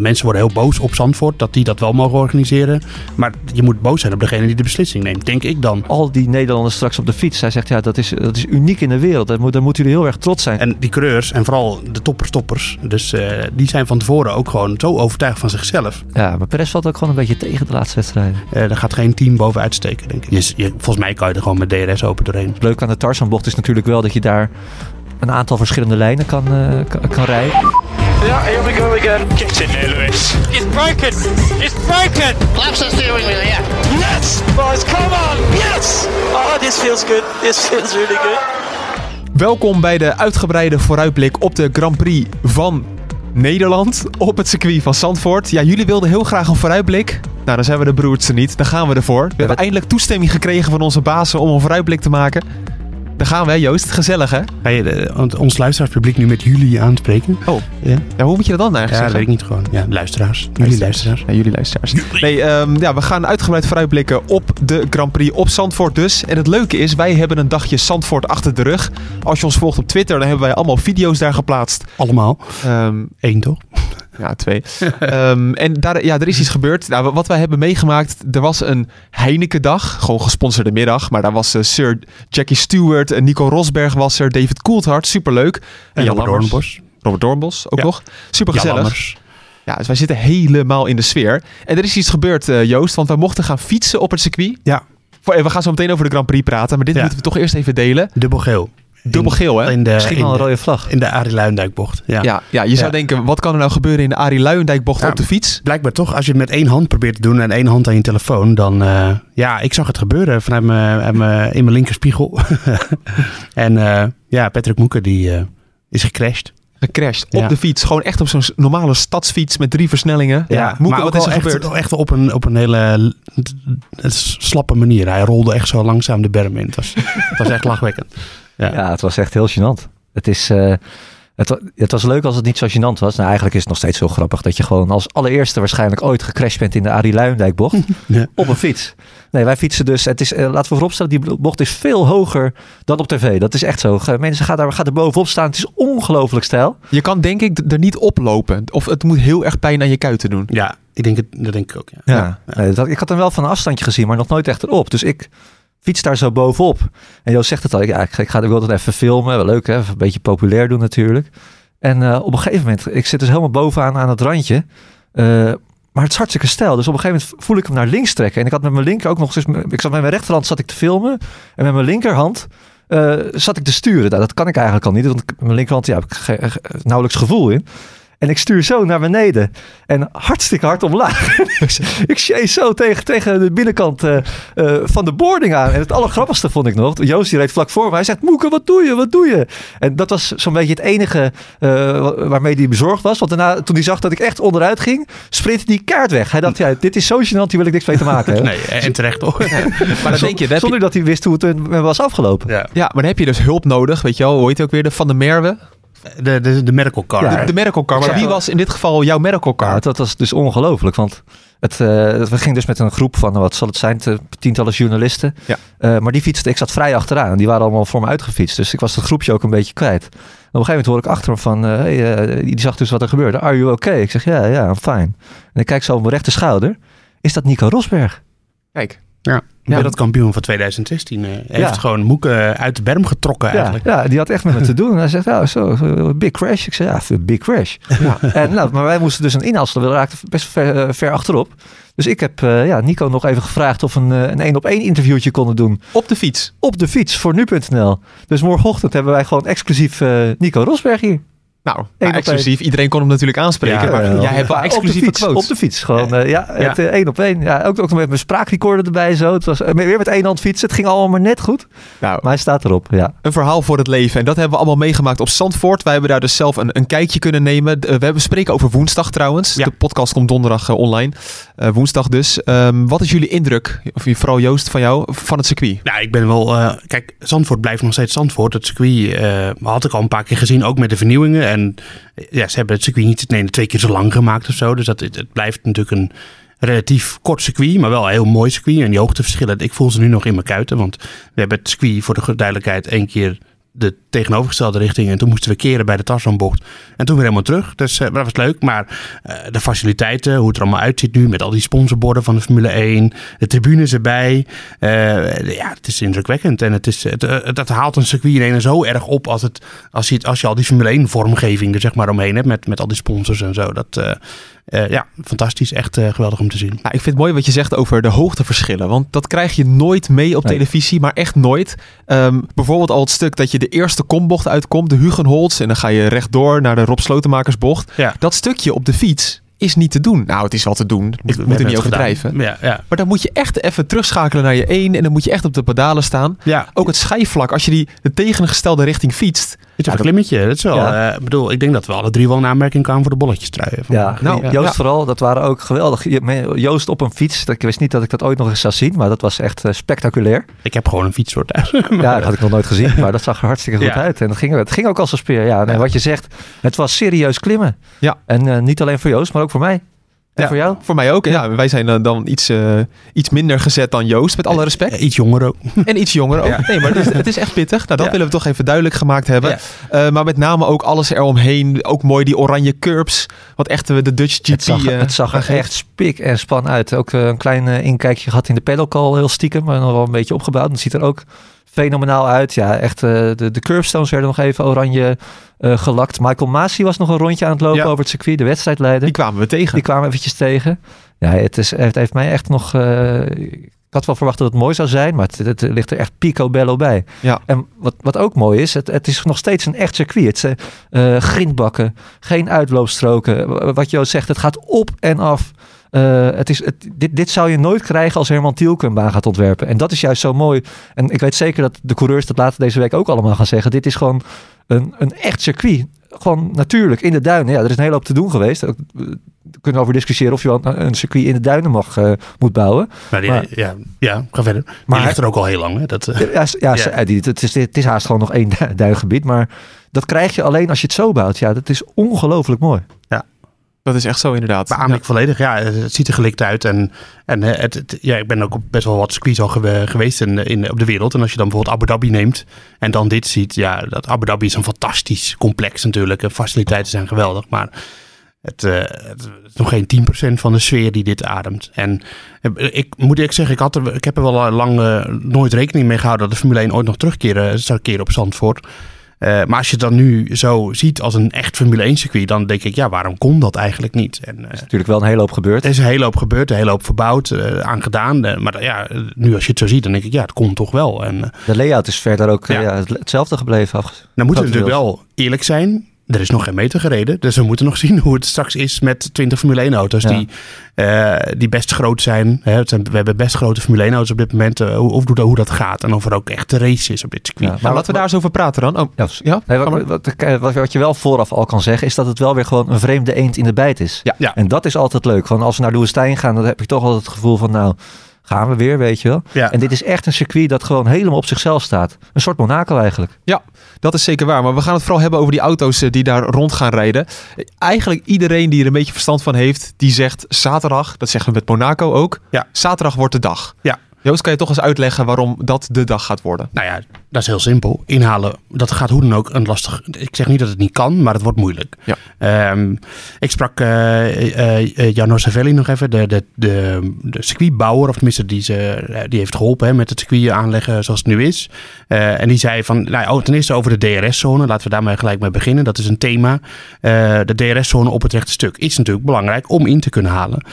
Mensen worden heel boos op Zandvoort dat die dat wel mogen organiseren. Maar je moet boos zijn op degene die de beslissing neemt, denk ik dan. Al die Nederlanders straks op de fiets. Hij zegt, ja, dat is, dat is uniek in de wereld. Daar, moet, daar moeten jullie heel erg trots zijn. En die coureurs, en vooral de toppers-toppers, dus eh, die zijn van tevoren ook gewoon zo overtuigd van zichzelf. Ja, maar Perez valt ook gewoon een beetje tegen de laatste wedstrijden. Uh, daar gaat geen team bovenuit steken, denk ik. Je, je, volgens mij kan je er gewoon met DRS open doorheen. Leuk aan de Tarzanbocht is natuurlijk wel dat je daar een aantal verschillende lijnen kan, uh, kan, kan rijden. Yeah, here we go again. Get in there, Lewis. It's broken. It's broken. Flaps the steering wheel, yeah. Yes, boys, come on. Yes. Oh, this feels good. This feels really good. Welkom bij de uitgebreide vooruitblik op de Grand Prix van Nederland op het circuit van Zandvoort. Ja, jullie wilden heel graag een vooruitblik. Nou, dan zijn we de broertsen niet. Dan gaan we ervoor. We hebben eindelijk toestemming gekregen van onze bazen om een vooruitblik te maken. Daar gaan we, Joost. Gezellig, hè? Ga je de, ons luisteraarspubliek nu met jullie aanspreken? Oh, ja. ja hoe moet je dat dan eigenlijk ja, zeggen? weet ik niet gewoon. Ja, luisteraars. Jullie luisteraars. Ja, jullie luisteraars. Nee, um, ja, we gaan uitgebreid vooruitblikken op de Grand Prix op Zandvoort dus. En het leuke is, wij hebben een dagje Zandvoort achter de rug. Als je ons volgt op Twitter, dan hebben wij allemaal video's daar geplaatst. Allemaal? Um, Eén toch? Ja, twee. um, en daar, ja, er is iets gebeurd. Nou, wat wij hebben meegemaakt, er was een Heineken-dag. Gewoon gesponsorde middag. Maar daar was uh, Sir Jackie Stewart en Nico Rosberg was er. David Coulthard, superleuk. En, Jan Robert Doornbos. Robert Doornbos ook ja. nog. Super gezellig. Ja, dus wij zitten helemaal in de sfeer. En er is iets gebeurd, uh, Joost. Want wij mochten gaan fietsen op het circuit. Ja. We gaan zo meteen over de Grand Prix praten. Maar dit ja. moeten we toch eerst even delen. Dubbel geel. Dubbel geel, hè? In de, Misschien wel een rode vlag. In de Arie Luijendijkbocht. Ja, ja, ja je zou denken, wat kan er nou gebeuren in de Arie Luijendijkbocht ja, op de fiets? Blijkbaar toch, als je het met één hand probeert te doen en één hand aan je telefoon, dan... Uh, ja, ik zag het gebeuren vanuit mijn, mijn, in mijn linkerspiegel. en uh, ja, Patrick Moeker, die uh, is gecrashed. Gecrashed op de fiets. Gewoon echt op zo'n normale stadsfiets met drie versnellingen. Ja, Moeker, maar wat is er echt, gebeurd? Echt op een, op een hele slappe manier. Hij rolde echt zo langzaam de berm in. Het was, het was echt lachwekkend. Ja. ja, het was echt heel gênant. Het, is, uh, het, het, was leuk als het niet zo gênant was. Nou, eigenlijk is het nog steeds zo grappig dat je gewoon als allereerste waarschijnlijk ooit gecrashed bent in de Arie Luijendijkbocht ja. op een fiets. Nee, wij fietsen dus. Het is, uh, laten we vooropstellen, die bocht is veel hoger dan op tv. Dat is echt zo. Mensen gaan, daar, gaan er bovenop staan. Het is ongelooflijk stijl. Je kan denk ik er niet oplopen. Of het moet heel erg pijn aan je kuiten doen. Ja, ik denk het, dat denk ik ook. Ja. ja. ja. Nee, dat, ik had hem wel van een afstandje gezien, maar nog nooit echt erop. Dus ik fiets daar zo bovenop. En Joost zegt het al, ja, ik, ik ga ik wil het even filmen. Leuk hè, een beetje populair doen natuurlijk. En uh, op een gegeven moment, ik zit dus helemaal bovenaan aan het randje. Uh, maar het is hartstikke stijl. Dus op een gegeven moment voel ik hem naar links trekken. En ik had met mijn linker ook nog eens... Ik zat met mijn rechterhand zat ik te filmen. En met mijn linkerhand uh, zat ik te sturen. Nou, dat kan ik eigenlijk al niet. Want mijn linkerhand ja, heb ik nauwelijks gevoel in. En ik stuur zo naar beneden. En hartstikke hard omlaag. ik chase zo tegen, tegen de binnenkant uh, uh, van de boarding aan. En het allergrappigste vond ik nog. Joost die reed vlak voor me. Hij zegt, Moeke, wat doe je? Wat doe je? En dat was zo'n beetje het enige uh, waarmee hij bezorgd was. Want daarna, toen hij zag dat ik echt onderuit ging, sprintte die kaart weg. Hij dacht, ja, dit is zo gênant, hier wil ik niks mee te maken hebben. Nee, en terecht toch? maar dan denk je, Zonder je... dat hij wist hoe het was afgelopen. Ja. ja, maar dan heb je dus hulp nodig. Weet je wel, hoe heet het ook weer? De Van de Merwe. De, de, de medical car. Ja, de, de medical car. Maar wie was in dit geval jouw medical car? Ja, dat was dus ongelooflijk. Want het, uh, we gingen dus met een groep van, wat zal het zijn, te, tientallen journalisten. Ja. Uh, maar die fietste, ik zat vrij achteraan. Die waren allemaal voor me uitgefietst. Dus ik was het groepje ook een beetje kwijt. En op een gegeven moment hoor ik achter me van, uh, hey, die zag dus wat er gebeurde. Are you okay? Ik zeg, ja, ja, I'm fine. En ik kijk zo op mijn rechter schouder. Is dat Nico Rosberg? Kijk. Ja. Wereldkampioen van 2016. Uh, heeft ja. gewoon Moeken uit de berm getrokken ja, eigenlijk. Ja, die had echt met me te doen. En hij zegt, ja, zo, big crash. Ik zei, ja, big crash. Ja. En, nou, maar wij moesten dus een inhaalstel. We raakten best ver, ver achterop. Dus ik heb uh, ja, Nico nog even gevraagd of een een één op één interviewtje konden doen. Op de fiets? Op de fiets, voor nu.nl. Dus morgenochtend hebben wij gewoon exclusief uh, Nico Rosberg hier. Nou, nou, exclusief. Iedereen kon hem natuurlijk aanspreken. Ja, maar Ja, jij hebt wel ja, exclusieve op de fiets, quotes. Op de fiets, gewoon. eh, ja, het Ja. eh, één op één. Ja, ook, ook nog met mijn spraakrecorder erbij zo. Het was eh, weer met één hand fietsen. Het ging allemaal maar net goed. Nou, Maar hij staat erop, ja. een verhaal voor het leven. En dat hebben we allemaal meegemaakt op Zandvoort. Wij hebben daar dus zelf een, een kijkje kunnen nemen. Eh, we hebben spreken over woensdag trouwens. Ja. De podcast komt donderdag eh, online. Eh, woensdag dus. Ehm, wat is jullie indruk, of vooral Joost van jou, van het circuit? Nou, ik ben wel... eh, kijk, Zandvoort blijft nog steeds Zandvoort. Het circuit eh, had ik al een paar keer gezien, ook met de vernieuwingen. En ja, ze hebben het circuit niet twee keer zo lang gemaakt of zo. Dus dat, het, het blijft natuurlijk een relatief kort circuit, maar wel een heel mooi circuit. En die hoogteverschillen, ik voel ze nu nog in mijn kuiten. Want we hebben het circuit voor de duidelijkheid één keer de tegenovergestelde richting. En toen moesten we keren bij de Tarzanbocht. En toen weer helemaal terug. Dus eh, dat was leuk. Maar eh, de faciliteiten, hoe het er allemaal uitziet nu... met al die sponsorborden van de Formule 1... de tribunes erbij. eh, ja, het is indrukwekkend. En het, is, het, het haalt een circuit in ene zo erg op... als, het, als, je, als je al die Formule 1 vormgeving er zeg maar omheen hebt... met, met al die sponsors en zo. Dat, eh, ja, fantastisch. Echt eh, geweldig om te zien. Nou, ik vind het mooi wat je zegt over de hoogteverschillen. Want dat krijg je nooit mee op Nee. televisie, maar echt nooit. Ehm, bijvoorbeeld al het stuk dat je de eerste kombocht uitkomt, de Hugenholz. En dan ga je rechtdoor naar de Rob Slotemakersbocht. Ja. Dat stukje op de fiets is niet te doen. Nou, het is wel te doen. Moet, We moet er hebben niet overdrijven. Ja, ja. Maar dan moet je echt even terugschakelen naar je één. En dan moet je echt op de pedalen staan. ja. Ook het schijfvlak, als je die de tegengestelde richting fietst. Is een klimmetje. Dat is wel, Ja. eh, ik bedoel, ik denk dat we alle drie wel een aanmerking kwamen voor de bolletjes truien. Ja, Nou, Joost vooral, dat waren ook geweldig. Joost op een fiets, dat- ik wist niet dat ik dat ooit nog eens zou zien, maar dat was echt eh, spectaculair. Ik heb gewoon een fietssoort thuis. Ja, dat had ik nog nooit gezien, maar dat zag er hartstikke goed uit. En dat ging, het ging ook als een speer. Ja, nee, Ja. wat je zegt, het was serieus klimmen. Ja. En eh, niet alleen voor Joost, maar ook voor mij. En Ja, voor jou? Voor mij ook. En Ja, wij zijn eh, dan iets, eh, iets minder gezet dan Joost, met alle respect. Eh, Iets jonger ook. En iets jonger ook. Ja. Nee, maar het is, het is echt pittig. Nou, dat Ja. willen we toch even duidelijk gemaakt hebben. Eh, maar met name ook alles eromheen. Ook mooi die oranje curbs. Wat echt eh, de Dutch GP Het zag, eh, het zag er echt spik en span uit. Ook eh, een klein eh, inkijkje gehad in de pedalcall, heel stiekem, maar nog wel een beetje opgebouwd. Het ziet er ook fenomenaal uit. Ja, echt, eh, de, de curbstones werden nog even oranje eh, gelakt. Michael Masi was nog een rondje aan het lopen Ja. over het circuit, de wedstrijdleider. Die kwamen we tegen. Die kwamen eventjes tegen. Ja, het, is, het heeft mij echt nog... eh, ik had wel verwacht dat het mooi zou zijn, maar het, het ligt er echt picobello bij. Ja. En wat, wat ook mooi is, het, het is nog steeds een echt circuit. Het grindbakken, geen uitloopstroken. Wat Joost zegt, het gaat op en af. Eh, het is, het, dit, dit zou je nooit krijgen als Herman Tielke een baan gaat ontwerpen. En dat is juist zo mooi. En ik weet zeker dat de coureurs dat later deze week ook allemaal gaan zeggen. Dit is gewoon een, een echt circuit. Gewoon natuurlijk, in de duinen. Ja, er is een hele hoop te doen geweest. Eh, We kunnen over discussiëren of je wel een circuit in de duinen mag, eh, moet bouwen. Maar, die, Maar- ja, ja, ga verder. Maar die ligt er ook al heel lang. Hè? Dat, Ja, ja, Ja. die- het, is, het is haast gewoon nog één du- duingebied. Maar dat krijg je alleen als je het zo bouwt. Ja, dat is ongelooflijk mooi. Dat is echt zo inderdaad. beaam ik volledig. Ja, het, ziet er gelikt uit. En, en eh, het, het- ja, ik ben ook op best wel wat circuits al gewe- geweest in, in, op de wereld. En als je dan bijvoorbeeld Abu Dhabi neemt en dan dit ziet. Ja, dat Abu Dhabi is een fantastisch complex natuurlijk. De faciliteiten zijn geweldig. Maar het, eh, het is nog geen 10% van de sfeer die dit ademt. En eh, ik moet eerlijk zeggen, ik, had er, ik heb er wel lang nooit rekening mee gehouden dat de Formule 1 ooit nog terugkeren zou keren op Zandvoort. Eh, maar als je het dan nu zo ziet als een echt Formule 1 circuit, dan denk ik, ja, waarom kon dat eigenlijk niet? En, eh, Natuurlijk wel een hele hoop gebeurd. er is een hele hoop gebeurd, een hele hoop verbouwd, aan gedaan. Eh, maar ja, nu als je het zo ziet, dan denk ik, ja, het komt toch wel. En De layout is verder ook Ja. ja, het- hetzelfde gebleven. Dan moeten we natuurlijk wel eerlijk zijn. Er is nog geen meter gereden. Dus we moeten nog zien hoe het straks is met 20 Formule 1 auto's Ja. die, eh, die best groot zijn. Hè, het zijn. We hebben best grote Formule 1 auto's op dit moment. eh, hoe, hoe, hoe dat gaat en of er ook echt race is op dit circuit. Ja, Maar laten we daar eens over praten dan. Oh, Ja, ja? Nee, Ga wat, maar. wat, wat, wat je wel vooraf al kan zeggen, is dat het wel weer gewoon een vreemde eend in de bijt is. Ja. Ja. En dat is altijd leuk. Gewoon als we naar de woestijn gaan, dan heb je toch altijd het gevoel van, nou, gaan we weer, weet je wel. Ja. En dit is echt een circuit dat gewoon helemaal op zichzelf staat. Een soort Monaco eigenlijk. Dat is zeker waar. Maar we gaan het vooral hebben over die auto's eh, die daar rond gaan rijden. Eigenlijk iedereen die er een beetje verstand van heeft, die zegt zaterdag, dat zeggen we met Monaco ook, Ja. zaterdag wordt de dag. Ja. Joost, kan je toch eens uitleggen waarom dat de dag gaat worden? Nou ja, dat is heel simpel. Inhalen, dat gaat hoe dan ook een lastig... Ik zeg niet dat het niet kan, maar het wordt moeilijk. Ja. Ehm, ik sprak eh eh, eh, Jarno Savelli nog even, de, de, de, de circuitbouwer, of tenminste die, ze, die heeft geholpen hè, met het circuit aanleggen zoals het nu is. En die zei van, nou, oh, ten eerste over de DRS-zone, laten we daar maar gelijk mee beginnen. Dat is een thema. De DRS-zone op het rechte stuk is natuurlijk belangrijk om in te kunnen halen.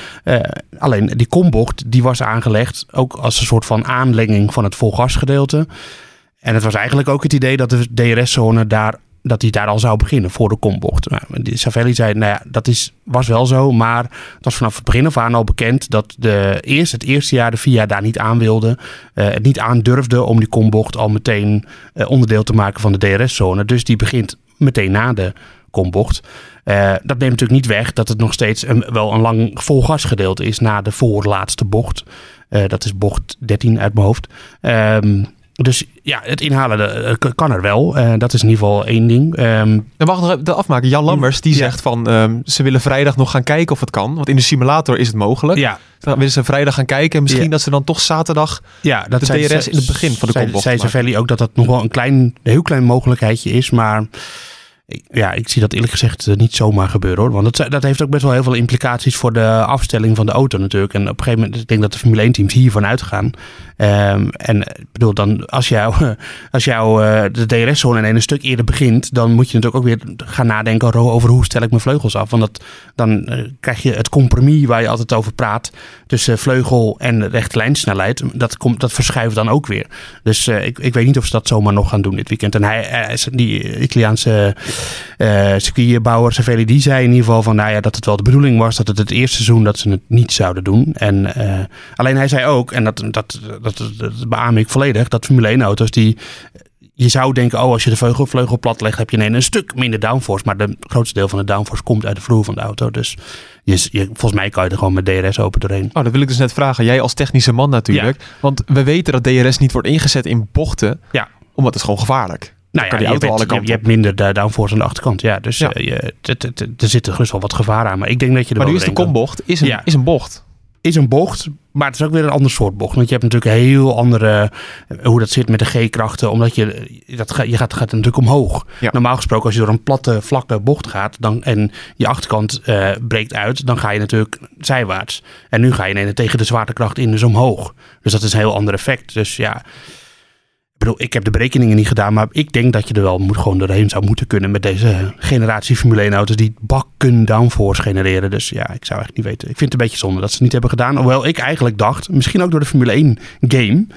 Alleen die kombocht, die was aangelegd ook als een soort van aanlenging van het volgasgedeelte. En het was eigenlijk ook het idee dat de DRS-zone daar dat hij daar al zou beginnen voor de kombocht. Nou, Savelli zei, nou ja, dat is, was wel zo, maar het was vanaf het begin af aan al bekend dat de eerst, het eerste jaar de VIA daar niet aan wilde, eh, het niet aandurfde om die kombocht al meteen eh, onderdeel te maken van de DRS-zone. Dus die begint meteen na de kombocht. Eh, dat neemt natuurlijk niet weg dat het nog steeds een, wel een lang volgasgedeelte is na de voorlaatste bocht. Dat is bocht 13 uit mijn hoofd. Ehm, dus ja, het inhalen eh, k- kan er wel. Eh, dat is in ieder geval één ding. Ehm, Dan mag nog even afmaken. Jan Lammers die Ja. zegt van ehm, ze willen vrijdag nog gaan kijken of het kan. Want in de simulator is het mogelijk. ja, Dan willen ze vrijdag gaan kijken. En misschien Ja. dat ze dan toch zaterdag... ja, dat De zei- DRS in het begin van de kombocht Zei. Savelli ook dat dat nog wel een klein, een heel klein mogelijkheidje is. Maar ja, ik zie dat eerlijk gezegd eh, niet zomaar gebeuren hoor. Want dat, dat heeft ook best wel heel veel implicaties voor de afstelling van de auto natuurlijk. En op een gegeven moment, ik denk dat de Formule 1 teams hiervan uitgaan. Ehm, en eh, bedoel, dan als jou, als jou eh, de DRS-zone ineens een stuk eerder begint, dan moet je natuurlijk ook weer gaan nadenken over- hoe stel ik mijn vleugels af. Want dat, dan krijg je het compromis waar je altijd over praat tussen vleugel en rechte lijnsnelheid. Dat, komt, dat verschuift dan ook weer. Dus ik, ik weet niet of ze dat zomaar nog gaan doen dit weekend. En hij, die Italiaanse eh circuitbouwer Savelli, die zei in ieder geval van, nou ja, dat het wel de bedoeling was dat het het eerste seizoen dat ze het niet zouden doen. En eh, alleen hij zei ook, en dat, dat, dat, dat beaam ik volledig, dat Formule 1 auto's die je zou denken, oh, als je de vleugel, vleugel plat legt, heb je ineens een stuk minder downforce. Maar de grootste deel van de downforce komt uit de vloer van de auto. Dus je, je, volgens mij kan je er gewoon met DRS open doorheen. Oh, dat wil ik dus net vragen. Jij als technische man natuurlijk. Want we weten dat DRS niet wordt ingezet in bochten. Ja. Omdat het is gewoon gevaarlijk. Nou kan ja, die je, auto bent- alle je, kanten je hebt minder de downforce aan de achterkant. Ja, dus Ja. eh, je, er zit er gerust wel wat gevaar aan. Maar ik denk dat je er Maar nu is de kombocht is een, Ja. is een bocht. is een bocht, maar het is ook weer een ander soort bocht. Want je hebt natuurlijk een heel andere, eh, hoe dat zit met de G-krachten. Omdat je, dat, ga- je gaat, gaat natuurlijk omhoog. Ja. Normaal gesproken als je door een platte, vlakke bocht gaat dan, en je achterkant eh, breekt uit, dan ga je natuurlijk zijwaarts. En nu ga je ineens tegen de zwaartekracht in, dus omhoog. Dus dat is een heel ander effect. Dus ja, ik bedoel, ik heb de berekeningen niet gedaan, maar ik denk dat je er wel moet, gewoon doorheen zou moeten kunnen met deze generatie Formule 1 auto's die bakken downforce genereren. Dus ja, ik zou echt niet weten. Ik vind het een beetje zonde dat ze het niet hebben gedaan. Hoewel ik eigenlijk dacht, misschien ook door de Formule 1 game,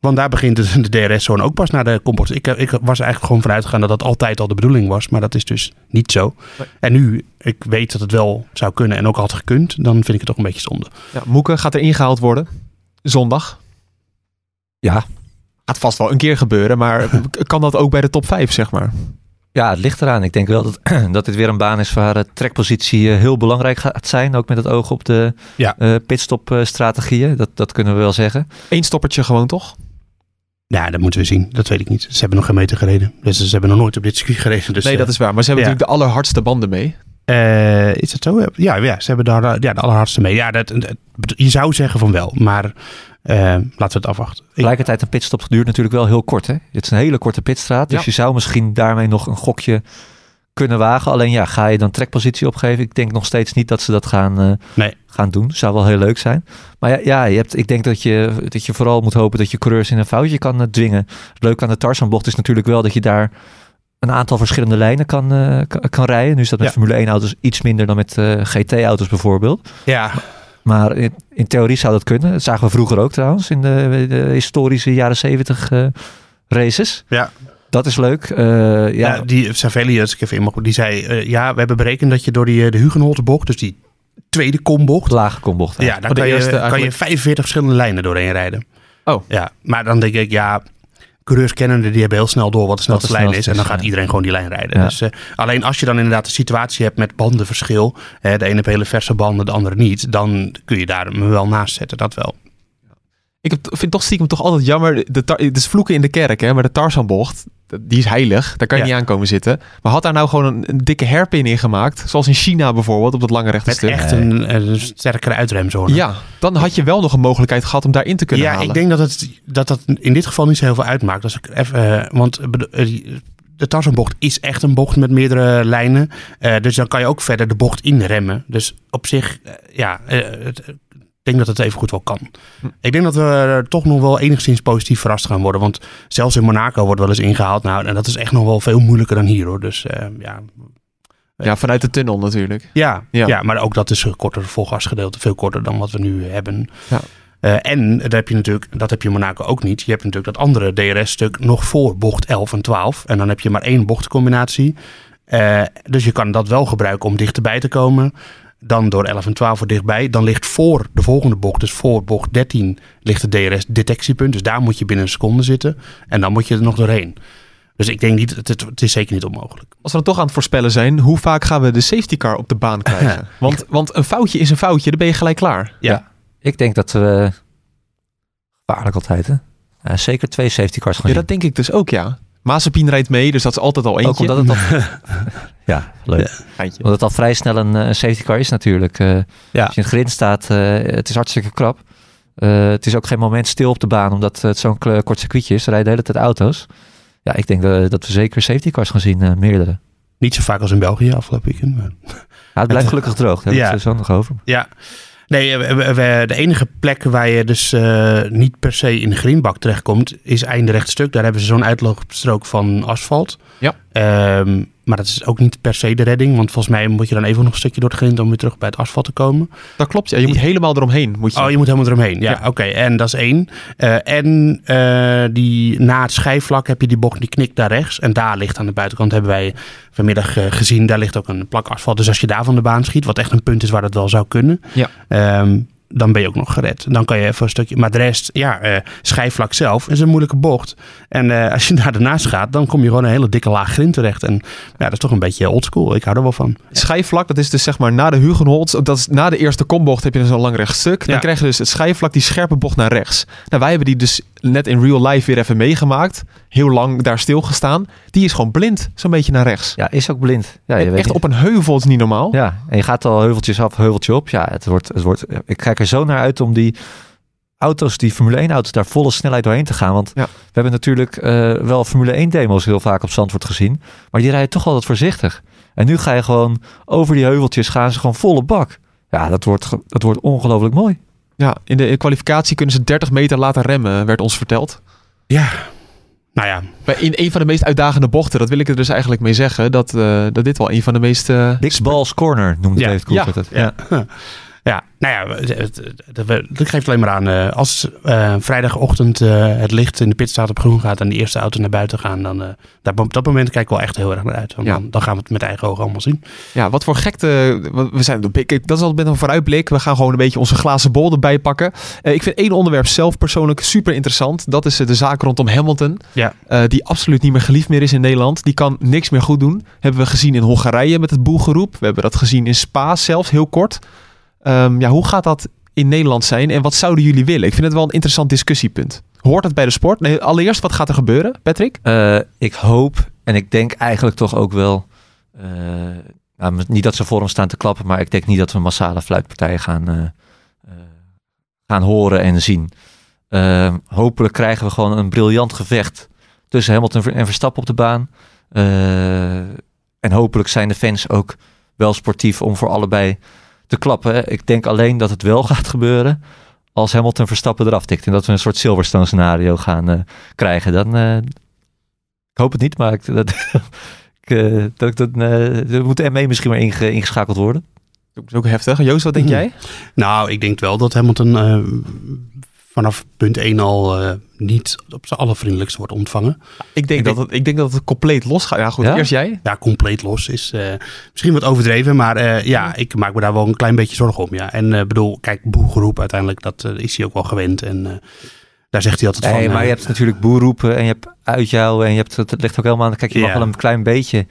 want daar begint de, de DRS-zone ook pas naar de compost. Ik, ik was er eigenlijk gewoon vanuit gegaan dat dat altijd al de bedoeling was, maar dat is dus niet zo. Nee. En nu ik weet dat het wel zou kunnen en ook had gekund, dan vind ik het toch een beetje zonde. Ja, Moeke gaat er ingehaald worden. Zondag. Ja. Gaat vast wel een keer gebeuren. Maar kan dat ook bij de top 5, zeg maar? Ja, het ligt eraan. Ik denk wel dat, dat dit weer een baan is waar de trekpositie eh, heel belangrijk gaat zijn. Ook met het oog op de Ja. eh, pitstop-strategieën. Dat, dat kunnen we wel zeggen. Eén stoppertje gewoon, toch? Ja, dat moeten we zien. Dat weet ik niet. Ze hebben nog geen meter gereden. Dus ze hebben nog nooit op dit circuit gereden. Dus, nee, eh, dat is waar. Maar ze hebben ja. natuurlijk de allerhardste banden mee. Eh, is dat zo? Ja, ja, ze hebben daar eh, ja, de allerhardste mee. Ja, dat, dat- je zou zeggen van wel, maar eh, laten we het afwachten. Tegelijkertijd een pitstop duurt natuurlijk wel heel kort. Hè? Het is een hele korte pitstraat. Dus Ja. je zou misschien daarmee nog een gokje kunnen wagen. Alleen ja, ga je dan trekpositie opgeven? Ik denk nog steeds niet dat ze dat gaan, Nee. gaan doen. Zou wel heel leuk zijn. Maar ja, ja je hebt, ik denk dat je, dat je vooral moet hopen dat je coureurs in een foutje kan eh, dwingen. Het leuke aan de Tarzanbocht is natuurlijk wel dat je daar een aantal verschillende lijnen kan, kan, kan rijden. Nu is dat met Ja. Formule 1 auto's iets minder dan met GT-auto's bijvoorbeeld. ja, Maar in, in theorie zou dat kunnen. Dat zagen we vroeger ook trouwens in de, de historische jaren 70 eh, races. Ja. Dat is leuk. Eh, ja. ja, die Savelli, als ik even in mag, die zei, eh, ja, we hebben berekend dat je door die, de Hugenholterbocht, dus die tweede kombocht, lage kombocht. ja, daar Oh, kan, je, kan je eigenlijk. 45 verschillende lijnen doorheen rijden. Oh. Ja, maar dan denk ik, ja, coureurs kennende, die hebben heel snel door wat de snelste lijn is. En dan gaat iedereen gewoon die lijn rijden. Ja. Dus, eh, alleen als je dan inderdaad de situatie hebt met bandenverschil, hè, de ene heeft hele verse banden, de andere niet, dan kun je daar me wel naast zetten, dat wel. Ik heb, vind toch stiekem toch altijd jammer. De tar- het is vloeken in de kerk, hè, maar de Tarzanbocht, die is heilig. Daar kan je Ja. niet aankomen zitten. Maar had daar nou gewoon een, een dikke hairpin in gemaakt, zoals in China bijvoorbeeld, op dat lange rechte Met stuk. echt een, een sterkere uitremzone. Ja, dan had je wel nog een mogelijkheid gehad om daarin te kunnen ja, halen. ik denk dat het dat, dat in dit geval niet zo heel veel uitmaakt. Als ik even, eh, want eh, eh, de Tarzanbocht is echt een bocht met meerdere lijnen. Dus dan kan je ook verder de bocht inremmen. Dus op zich, ja, het- denk dat het even goed wel kan. Hm. Ik denk dat we er toch nog wel enigszins positief verrast gaan worden. Want zelfs in Monaco wordt wel eens ingehaald. Nou, en dat is echt nog wel veel moeilijker dan hier hoor. Dus eh, ja, Ja, vanuit de tunnel natuurlijk. ja, Ja. ja. maar ook dat is een korter volgasgedeelte. Veel korter dan wat we nu hebben. Ja. Eh, en dat heb je natuurlijk, dat heb je in Monaco ook niet. Je hebt natuurlijk dat andere DRS-stuk nog voor bocht 11 en 12. En dan heb je maar één bochtcombinatie. Eh, dus je kan dat wel gebruiken om dichterbij te komen. Dan door 11 en 12 voor dichtbij. Dan ligt voor de volgende bocht, dus voor bocht 13, ligt het DRS-detectiepunt. Dus daar moet je binnen een seconde zitten. En dan moet je er nog doorheen. Dus ik denk niet, het, het, het is zeker niet onmogelijk. Als we dan toch aan het voorspellen zijn, hoe vaak gaan we de safety car op de baan krijgen? want, want een foutje is een foutje, dan ben je gelijk klaar. Ja. Ik denk dat we... Gevaarlijk altijd, hè? Ja, zeker twee safety cars gaan Ja, zien. dat denk ik dus ook, ja. Mazepin rijdt mee, dus dat is altijd al eentje. Ook omdat het al... ja, leuk. Geintje. Omdat het al vrij snel een eh, safety car is natuurlijk. Eh, Ja. Als je in het grind staat, eh, het is hartstikke krap. Eh, het is ook geen moment stil op de baan, omdat het zo'n kort circuitje is. Er rijden de hele tijd auto's. Ja, ik denk dat, dat we zeker safety cars gaan zien, eh, meerdere. Niet zo vaak als in België afgelopen weekend. Maar... Ja, het blijft gelukkig droog, daar hebben we Ja. het zo nog over. Ja. Nee, de enige plek waar je dus eh, niet per se in de greenbak terechtkomt, is einde rechtstuk. Daar hebben ze zo'n uitloogstrook van asfalt. Ja. Ehm, maar dat is ook niet per se de redding. Want volgens mij moet je dan even nog een stukje door het grind om weer terug bij het asfalt te komen. Dat klopt, ja. Je moet helemaal eromheen. Moet je. Oh, je moet helemaal eromheen. Ja, Ja. oké. En dat is één. Eh, en eh, die, na het schijfvlak heb je die bocht die knikt daar rechts. En daar ligt aan de buitenkant, hebben wij vanmiddag eh, gezien, daar ligt ook een plak asfalt. Dus als je daar van de baan schiet, wat echt een punt is waar dat wel zou kunnen. Ja. ehm, dan ben je ook nog gered. Dan kan je even een stukje. Maar de rest, ja, eh schijfvlak zelf is een moeilijke bocht. En eh, als je daar ernaast gaat, dan kom je gewoon een hele dikke laag grind terecht. En ja, dat is toch een beetje oldschool. Ik hou er wel van. Schijfvlak, dat is dus zeg maar na de Hugenholz. Dat is na de eerste kombocht heb je dus een lang rechtstuk. Dan Ja. krijg je dus het schijfvlak, die scherpe bocht naar rechts. Nou, wij hebben die dus net in real life weer even meegemaakt. Heel lang daar stilgestaan. Die is gewoon blind, zo'n beetje naar rechts. Ja, is ook blind. Ja, je weet Echt niet- op een heuvel is niet normaal. Ja, en je gaat al heuveltjes af, heuveltje op. Ja, het wordt, het wordt, ik kijk er zo naar uit om die auto's, die Formule 1 auto's, daar volle snelheid doorheen te gaan. Want Ja. we hebben natuurlijk eh, wel Formule 1 demos heel vaak op Zandvoort gezien. Maar die rijden toch altijd voorzichtig. En nu ga je gewoon over die heuveltjes gaan ze gewoon volle bak. Ja, dat wordt, dat wordt ongelooflijk mooi. Ja, in de kwalificatie kunnen ze 30 meter laten remmen, werd ons verteld. Ja. Nou ja, Bij in een van de meest uitdagende bochten, dat wil ik er dus eigenlijk mee zeggen, dat, eh, dat dit wel een van de meest... Big Balls Corner noemde Ja, David Coulthard het. Ja. Ja, nou ja, het geeft alleen maar aan. eh, als eh, vrijdagochtend eh, het licht in de pitstraat op groen gaat en de eerste auto naar buiten gaan, dan daar, op dat moment kijk ik wel echt heel erg naar uit. Want Ja. dan, dan gaan we het met eigen ogen allemaal zien. Ja, wat voor gekte. We zijn, dat is altijd met een vooruitblik. We gaan gewoon een beetje onze glazen bol erbij pakken. Ik vind één onderwerp zelf persoonlijk super interessant. Dat is de zaak rondom Hamilton. Ja. Die absoluut niet meer geliefd meer is in Nederland. Die kan niks meer goed doen. Hebben we gezien in Hongarije met het boelgeroep. We hebben dat gezien in Spa zelfs, heel kort. Ehm, ja, hoe gaat dat in Nederland zijn en wat zouden jullie willen? Ik vind het wel een interessant discussiepunt. Hoort dat bij de sport? Nee, allereerst, wat gaat er gebeuren, Patrick? Eh, ik hoop en ik denk eigenlijk toch ook wel. eh, nou, niet dat ze voor hem staan te klappen, maar ik denk niet dat we massale fluitpartijen gaan, eh, gaan horen en zien. Eh, hopelijk krijgen we gewoon een briljant gevecht tussen Hamilton en Verstappen op de baan. En hopelijk zijn de fans ook wel sportief om voor allebei te klappen. Ik denk alleen dat het wel gaat gebeuren als Hamilton Verstappen eraf tikt. En dat we een soort Silverstone scenario gaan eh, krijgen. Dan, eh, ik hoop het niet, maar ik, dat, ik, eh, dat, dat, er moet ME misschien maar inge- ingeschakeld worden. Dat is ook heftig. Joost, wat denk Mhm. jij? Nou, ik denk wel dat Hamilton eh, vanaf punt 1 al eh, niet op zijn allervriendelijkst wordt ontvangen. Ik denk, Ik dat, het, ik denk dat het compleet los gaat. Ja, goed. Ja? Eerst jij. Ja, compleet los is eh, misschien wat overdreven, maar eh, ja, ik maak me daar wel een klein beetje zorgen om. Ja. En eh bedoel, kijk, boelgeroep uiteindelijk, dat is hij ook wel gewend. En eh, daar zegt hij altijd Nee, van. maar je hebt natuurlijk boerroepen en je hebt uitjouwen en je hebt, het ligt ook helemaal aan. Kijk, je mag wel een klein beetje.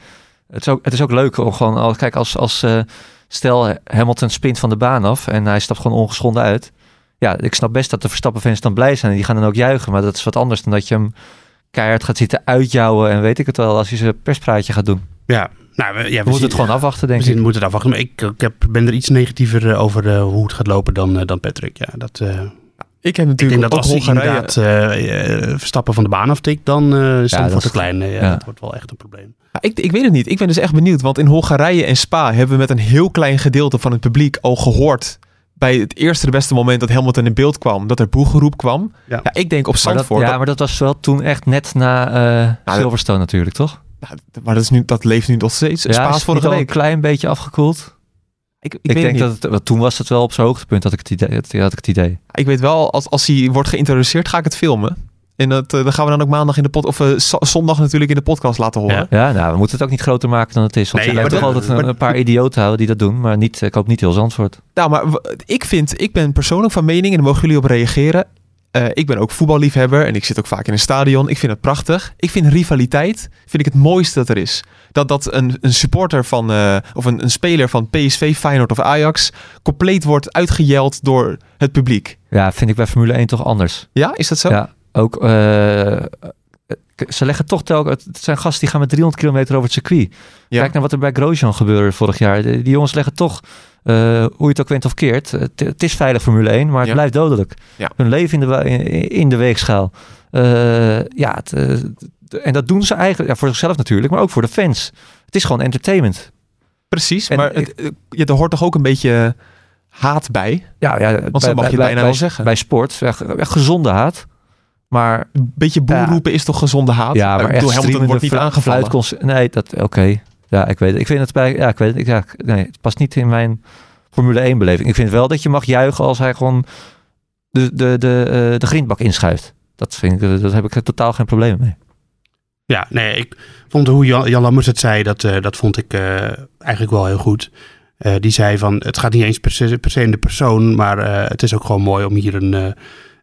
Het is ook, het is ook leuk om gewoon, al- kijk, als, als eh, stel Hamilton spint van de baan af en hij stapt gewoon ongeschonden uit. Ja, ik snap best dat de Verstappen-fans dan blij zijn en die gaan dan ook juichen. Maar dat is wat anders dan dat je hem keihard gaat zitten uitjouwen en weet ik het wel, als hij zijn perspraatje gaat doen. ja, nou, we, ja, We we moeten het gewoon afwachten, denk we ik. moeten het afwachten. Maar ik, ik heb, ben er iets negatiever eh, over eh, hoe het gaat lopen dan, eh, dan Patrick. Ja, dat, eh, Ik heb ik natuurlijk denk dat ook als Hongarije. inderdaad Verstappen van de baan aftikt, dan eh is Ja, het dat voor te klein. Ja, ja. Dat wordt wel echt een probleem. Ja, ik, ik weet het niet. Ik ben dus echt benieuwd. Want in Hongarije en Spa hebben we met een heel klein gedeelte van het publiek al gehoord. Bij het eerste de beste moment dat Hamilton in beeld kwam, dat er boegeroep kwam. Ja. Ja, ik denk op Maar dat, Zandvoort. ja, dat- maar dat was wel toen echt net na eh, dat- Silverstone natuurlijk, toch? nou, maar dat, is nu, dat leeft nu nog steeds. Ja, Spa is vorige week. een klein beetje afgekoeld. Ik, ik, Ik, weet denk niet. dat het, want toen was het wel op zijn hoogtepunt, had ik het idee. Had ik het idee. Ik weet wel, als, als hij wordt geïntroduceerd, ga ik het filmen. En dat, eh, dan gaan we dan ook maandag in de pod, of eh, zondag natuurlijk in de podcast laten horen. Ja. Ja, nou, we moeten het ook niet groter maken dan het is. Want Nee, je toch dat- altijd een, maar- een paar idioten houden die dat doen. Maar niet, ik hoop niet heel Zandvoort. Nou, maar ik vind, ik ben persoonlijk van mening, en daar mogen jullie op reageren. Eh, ik ben ook voetballiefhebber en ik zit ook vaak in een stadion. Ik vind het prachtig. Ik vind rivaliteit vind ik het mooiste dat er is. Dat, dat een, een supporter van, eh, of een, een speler van PSV, Feyenoord of Ajax compleet wordt uitgejeld door het publiek. Ja, vind ik bij Formule 1 toch anders. Ja, is dat zo? Ja, ook... eh, ze leggen toch telkens... Het zijn gasten die gaan met 300 kilometer over het circuit. Ja. Kijk naar wat er bij Grosjean gebeurde vorig jaar. Die, die jongens leggen toch, eh, hoe je het ook went of keert... Het, het is veilig Formule 1, maar het Ja. blijft dodelijk. Ja. Hun leven in de, in, in de weegschaal. Eh, ja, het, en dat doen ze eigenlijk ja, voor zichzelf natuurlijk, maar ook voor de fans. Het is gewoon entertainment. Precies, En maar het, ja, er hoort toch ook een beetje haat bij? Ja, ja Want zo mag je bijna wel zeggen. Bij sport, ja, gezonde haat. Maar Een beetje boel Ja. roepen is toch gezonde haat? ja, maar echt Hamilton wordt niet aangevallen. Nee, dat oké. Ja, ik weet het. Ik vind het bij ja, ik weet het. Ik, ja, nee, het past niet in mijn Formule 1 beleving. Ik vind wel dat je mag juichen als hij gewoon de de de, eh, de grindbak inschuift. Dat vind ik, dat heb ik er totaal geen probleem mee. Ja, nee, ik vond hoe Jan, Jan Lammers het zei, dat, eh, dat vond ik eh, eigenlijk wel heel goed. Eh, die zei van, het gaat niet eens per se, per se in de persoon, maar eh, het is ook gewoon mooi om hier een, eh,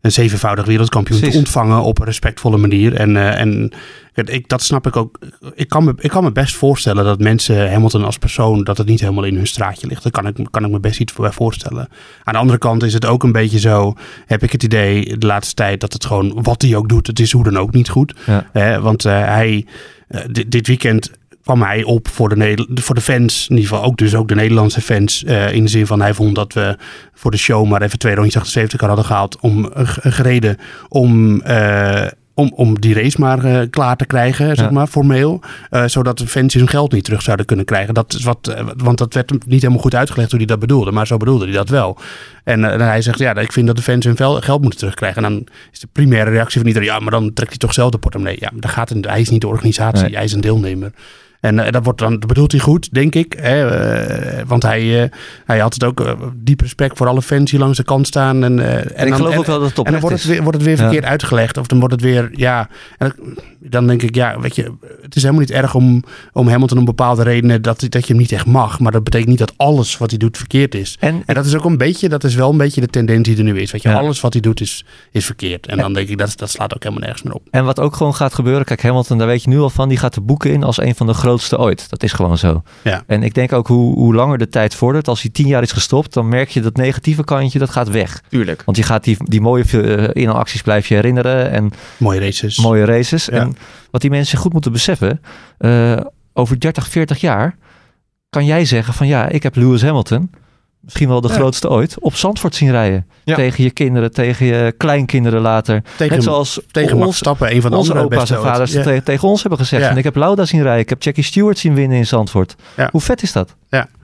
een zevenvoudig wereldkampioen Precies. te ontvangen op een respectvolle manier. En, eh, en ik, dat snap ik ook. Ik kan, me, ik kan me best voorstellen dat mensen Hamilton als persoon, dat het niet helemaal in hun straatje ligt. Daar kan ik, kan ik me best iets voor voorstellen. Aan de andere kant is het ook een beetje zo, heb ik het idee de laatste tijd, dat het gewoon, wat hij ook doet, het is hoe dan ook niet goed. Ja. Hè, want eh, hij, eh, dit, dit weekend kwam hij op voor de, Neder- voor de fans. In ieder geval ook dus ook de Nederlandse fans. eh, in de zin van hij vond dat we voor de show maar even twee rondjes 78 hadden gehaald. Om, gereden om... eh, om, om die race maar eh, klaar te krijgen, zeg maar, formeel. Zodat de fans hun geld niet terug zouden kunnen krijgen. Dat is wat, want dat werd niet helemaal goed uitgelegd hoe hij dat bedoelde. Maar zo bedoelde hij dat wel. En hij zegt, ja, ik vind dat de fans hun vel- geld moeten terugkrijgen. En dan is de primaire reactie van iedereen, ja, maar dan trekt hij toch zelf de portemonnee. Ja, maar daar gaat het, hij is niet de organisatie, Nee. hij is een deelnemer. En eh, dat, wordt dan, dat bedoelt hij goed, denk ik. Hè? eh, want hij, eh, hij had het ook diep respect voor alle fans die langs de kant staan. En, eh, En, ik dan- geloof en- ook wel dat het en dan wordt het weer, wordt het weer Ja. verkeerd uitgelegd. Of dan wordt het weer, ja. En dan denk ik, ja, weet je, het is helemaal niet erg om, om Hamilton om bepaalde redenen dat, dat je hem niet echt mag. Maar dat betekent niet dat alles wat hij doet verkeerd is. En, En dat is ook een beetje, dat is wel een beetje de tendens die er nu is. Weet je, Ja. alles wat hij doet is, is verkeerd. En dan denk ik, dat, dat slaat ook helemaal nergens meer op. En wat ook gewoon gaat gebeuren, kijk, Hamilton, daar weet je nu al van, die gaat de boeken in als een van de grootste ooit. Dat is gewoon zo. Ja. En ik denk ook hoe, hoe langer de tijd vordert, als hij tien jaar is gestopt, dan merk je dat negatieve kantje, dat gaat weg. Tuurlijk. Want je gaat die, die mooie uh, inhaalacties blijf je herinneren en Mooie races. mooie races. Ja. En wat die mensen goed moeten beseffen, eh, over 30, 40 jaar kan jij zeggen van ja, ik heb Lewis Hamilton, misschien wel de Ja. grootste ooit, op Zandvoort zien rijden. Ja. Tegen je kinderen, tegen je kleinkinderen later. tegen, Net zoals tegen Max ons- Stappen, een van de onze andere opa's beste en vaders. Ja. tegen ons hebben gezegd. Ja. En ik heb Lauda zien rijden. Ik heb Jackie Stewart zien winnen in Zandvoort. Ja. Hoe vet is dat?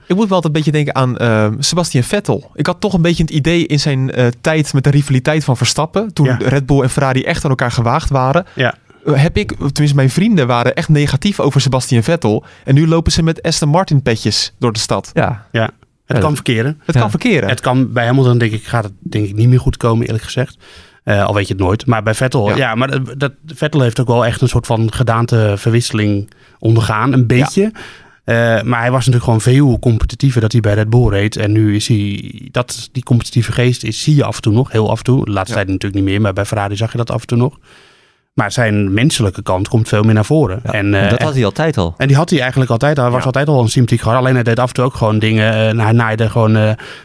Ik moet wel altijd een beetje denken aan ehm, Sebastian Vettel. Ik had toch een beetje het idee in zijn eh, tijd met de rivaliteit van Verstappen. Toen Ja. Red Bull en Ferrari echt aan elkaar gewaagd waren. Ja. eh, Heb ik, tenminste mijn vrienden waren echt negatief over Sebastian Vettel. En nu lopen ze met Aston Martin petjes door de stad. Ja, Het Ja, kan verkeren. Het Ja. kan verkeren. Het kan bij Hamilton, denk ik, gaat het denk ik niet meer goed komen, eerlijk gezegd. Eh, al weet je het nooit. Maar bij Vettel, Ja. ja, maar dat, dat- Vettel heeft ook wel echt een soort van gedaanteverwisseling ondergaan. Een beetje. Eh, maar hij was natuurlijk gewoon veel competitiever dat hij bij Red Bull reed. En nu is hij, dat, die competitieve geest is, zie je af en toe nog, heel af en toe. De laatste Ja. tijd natuurlijk niet meer, maar bij Ferrari zag je dat af en toe nog. Maar zijn menselijke kant komt veel meer naar voren. Ja, en, eh, dat had hij altijd al. en die had hij eigenlijk altijd. Hij was Ja. altijd al een sympathiek gehad. Alleen hij deed af en toe ook gewoon dingen. eh, hij naaide gewoon eh,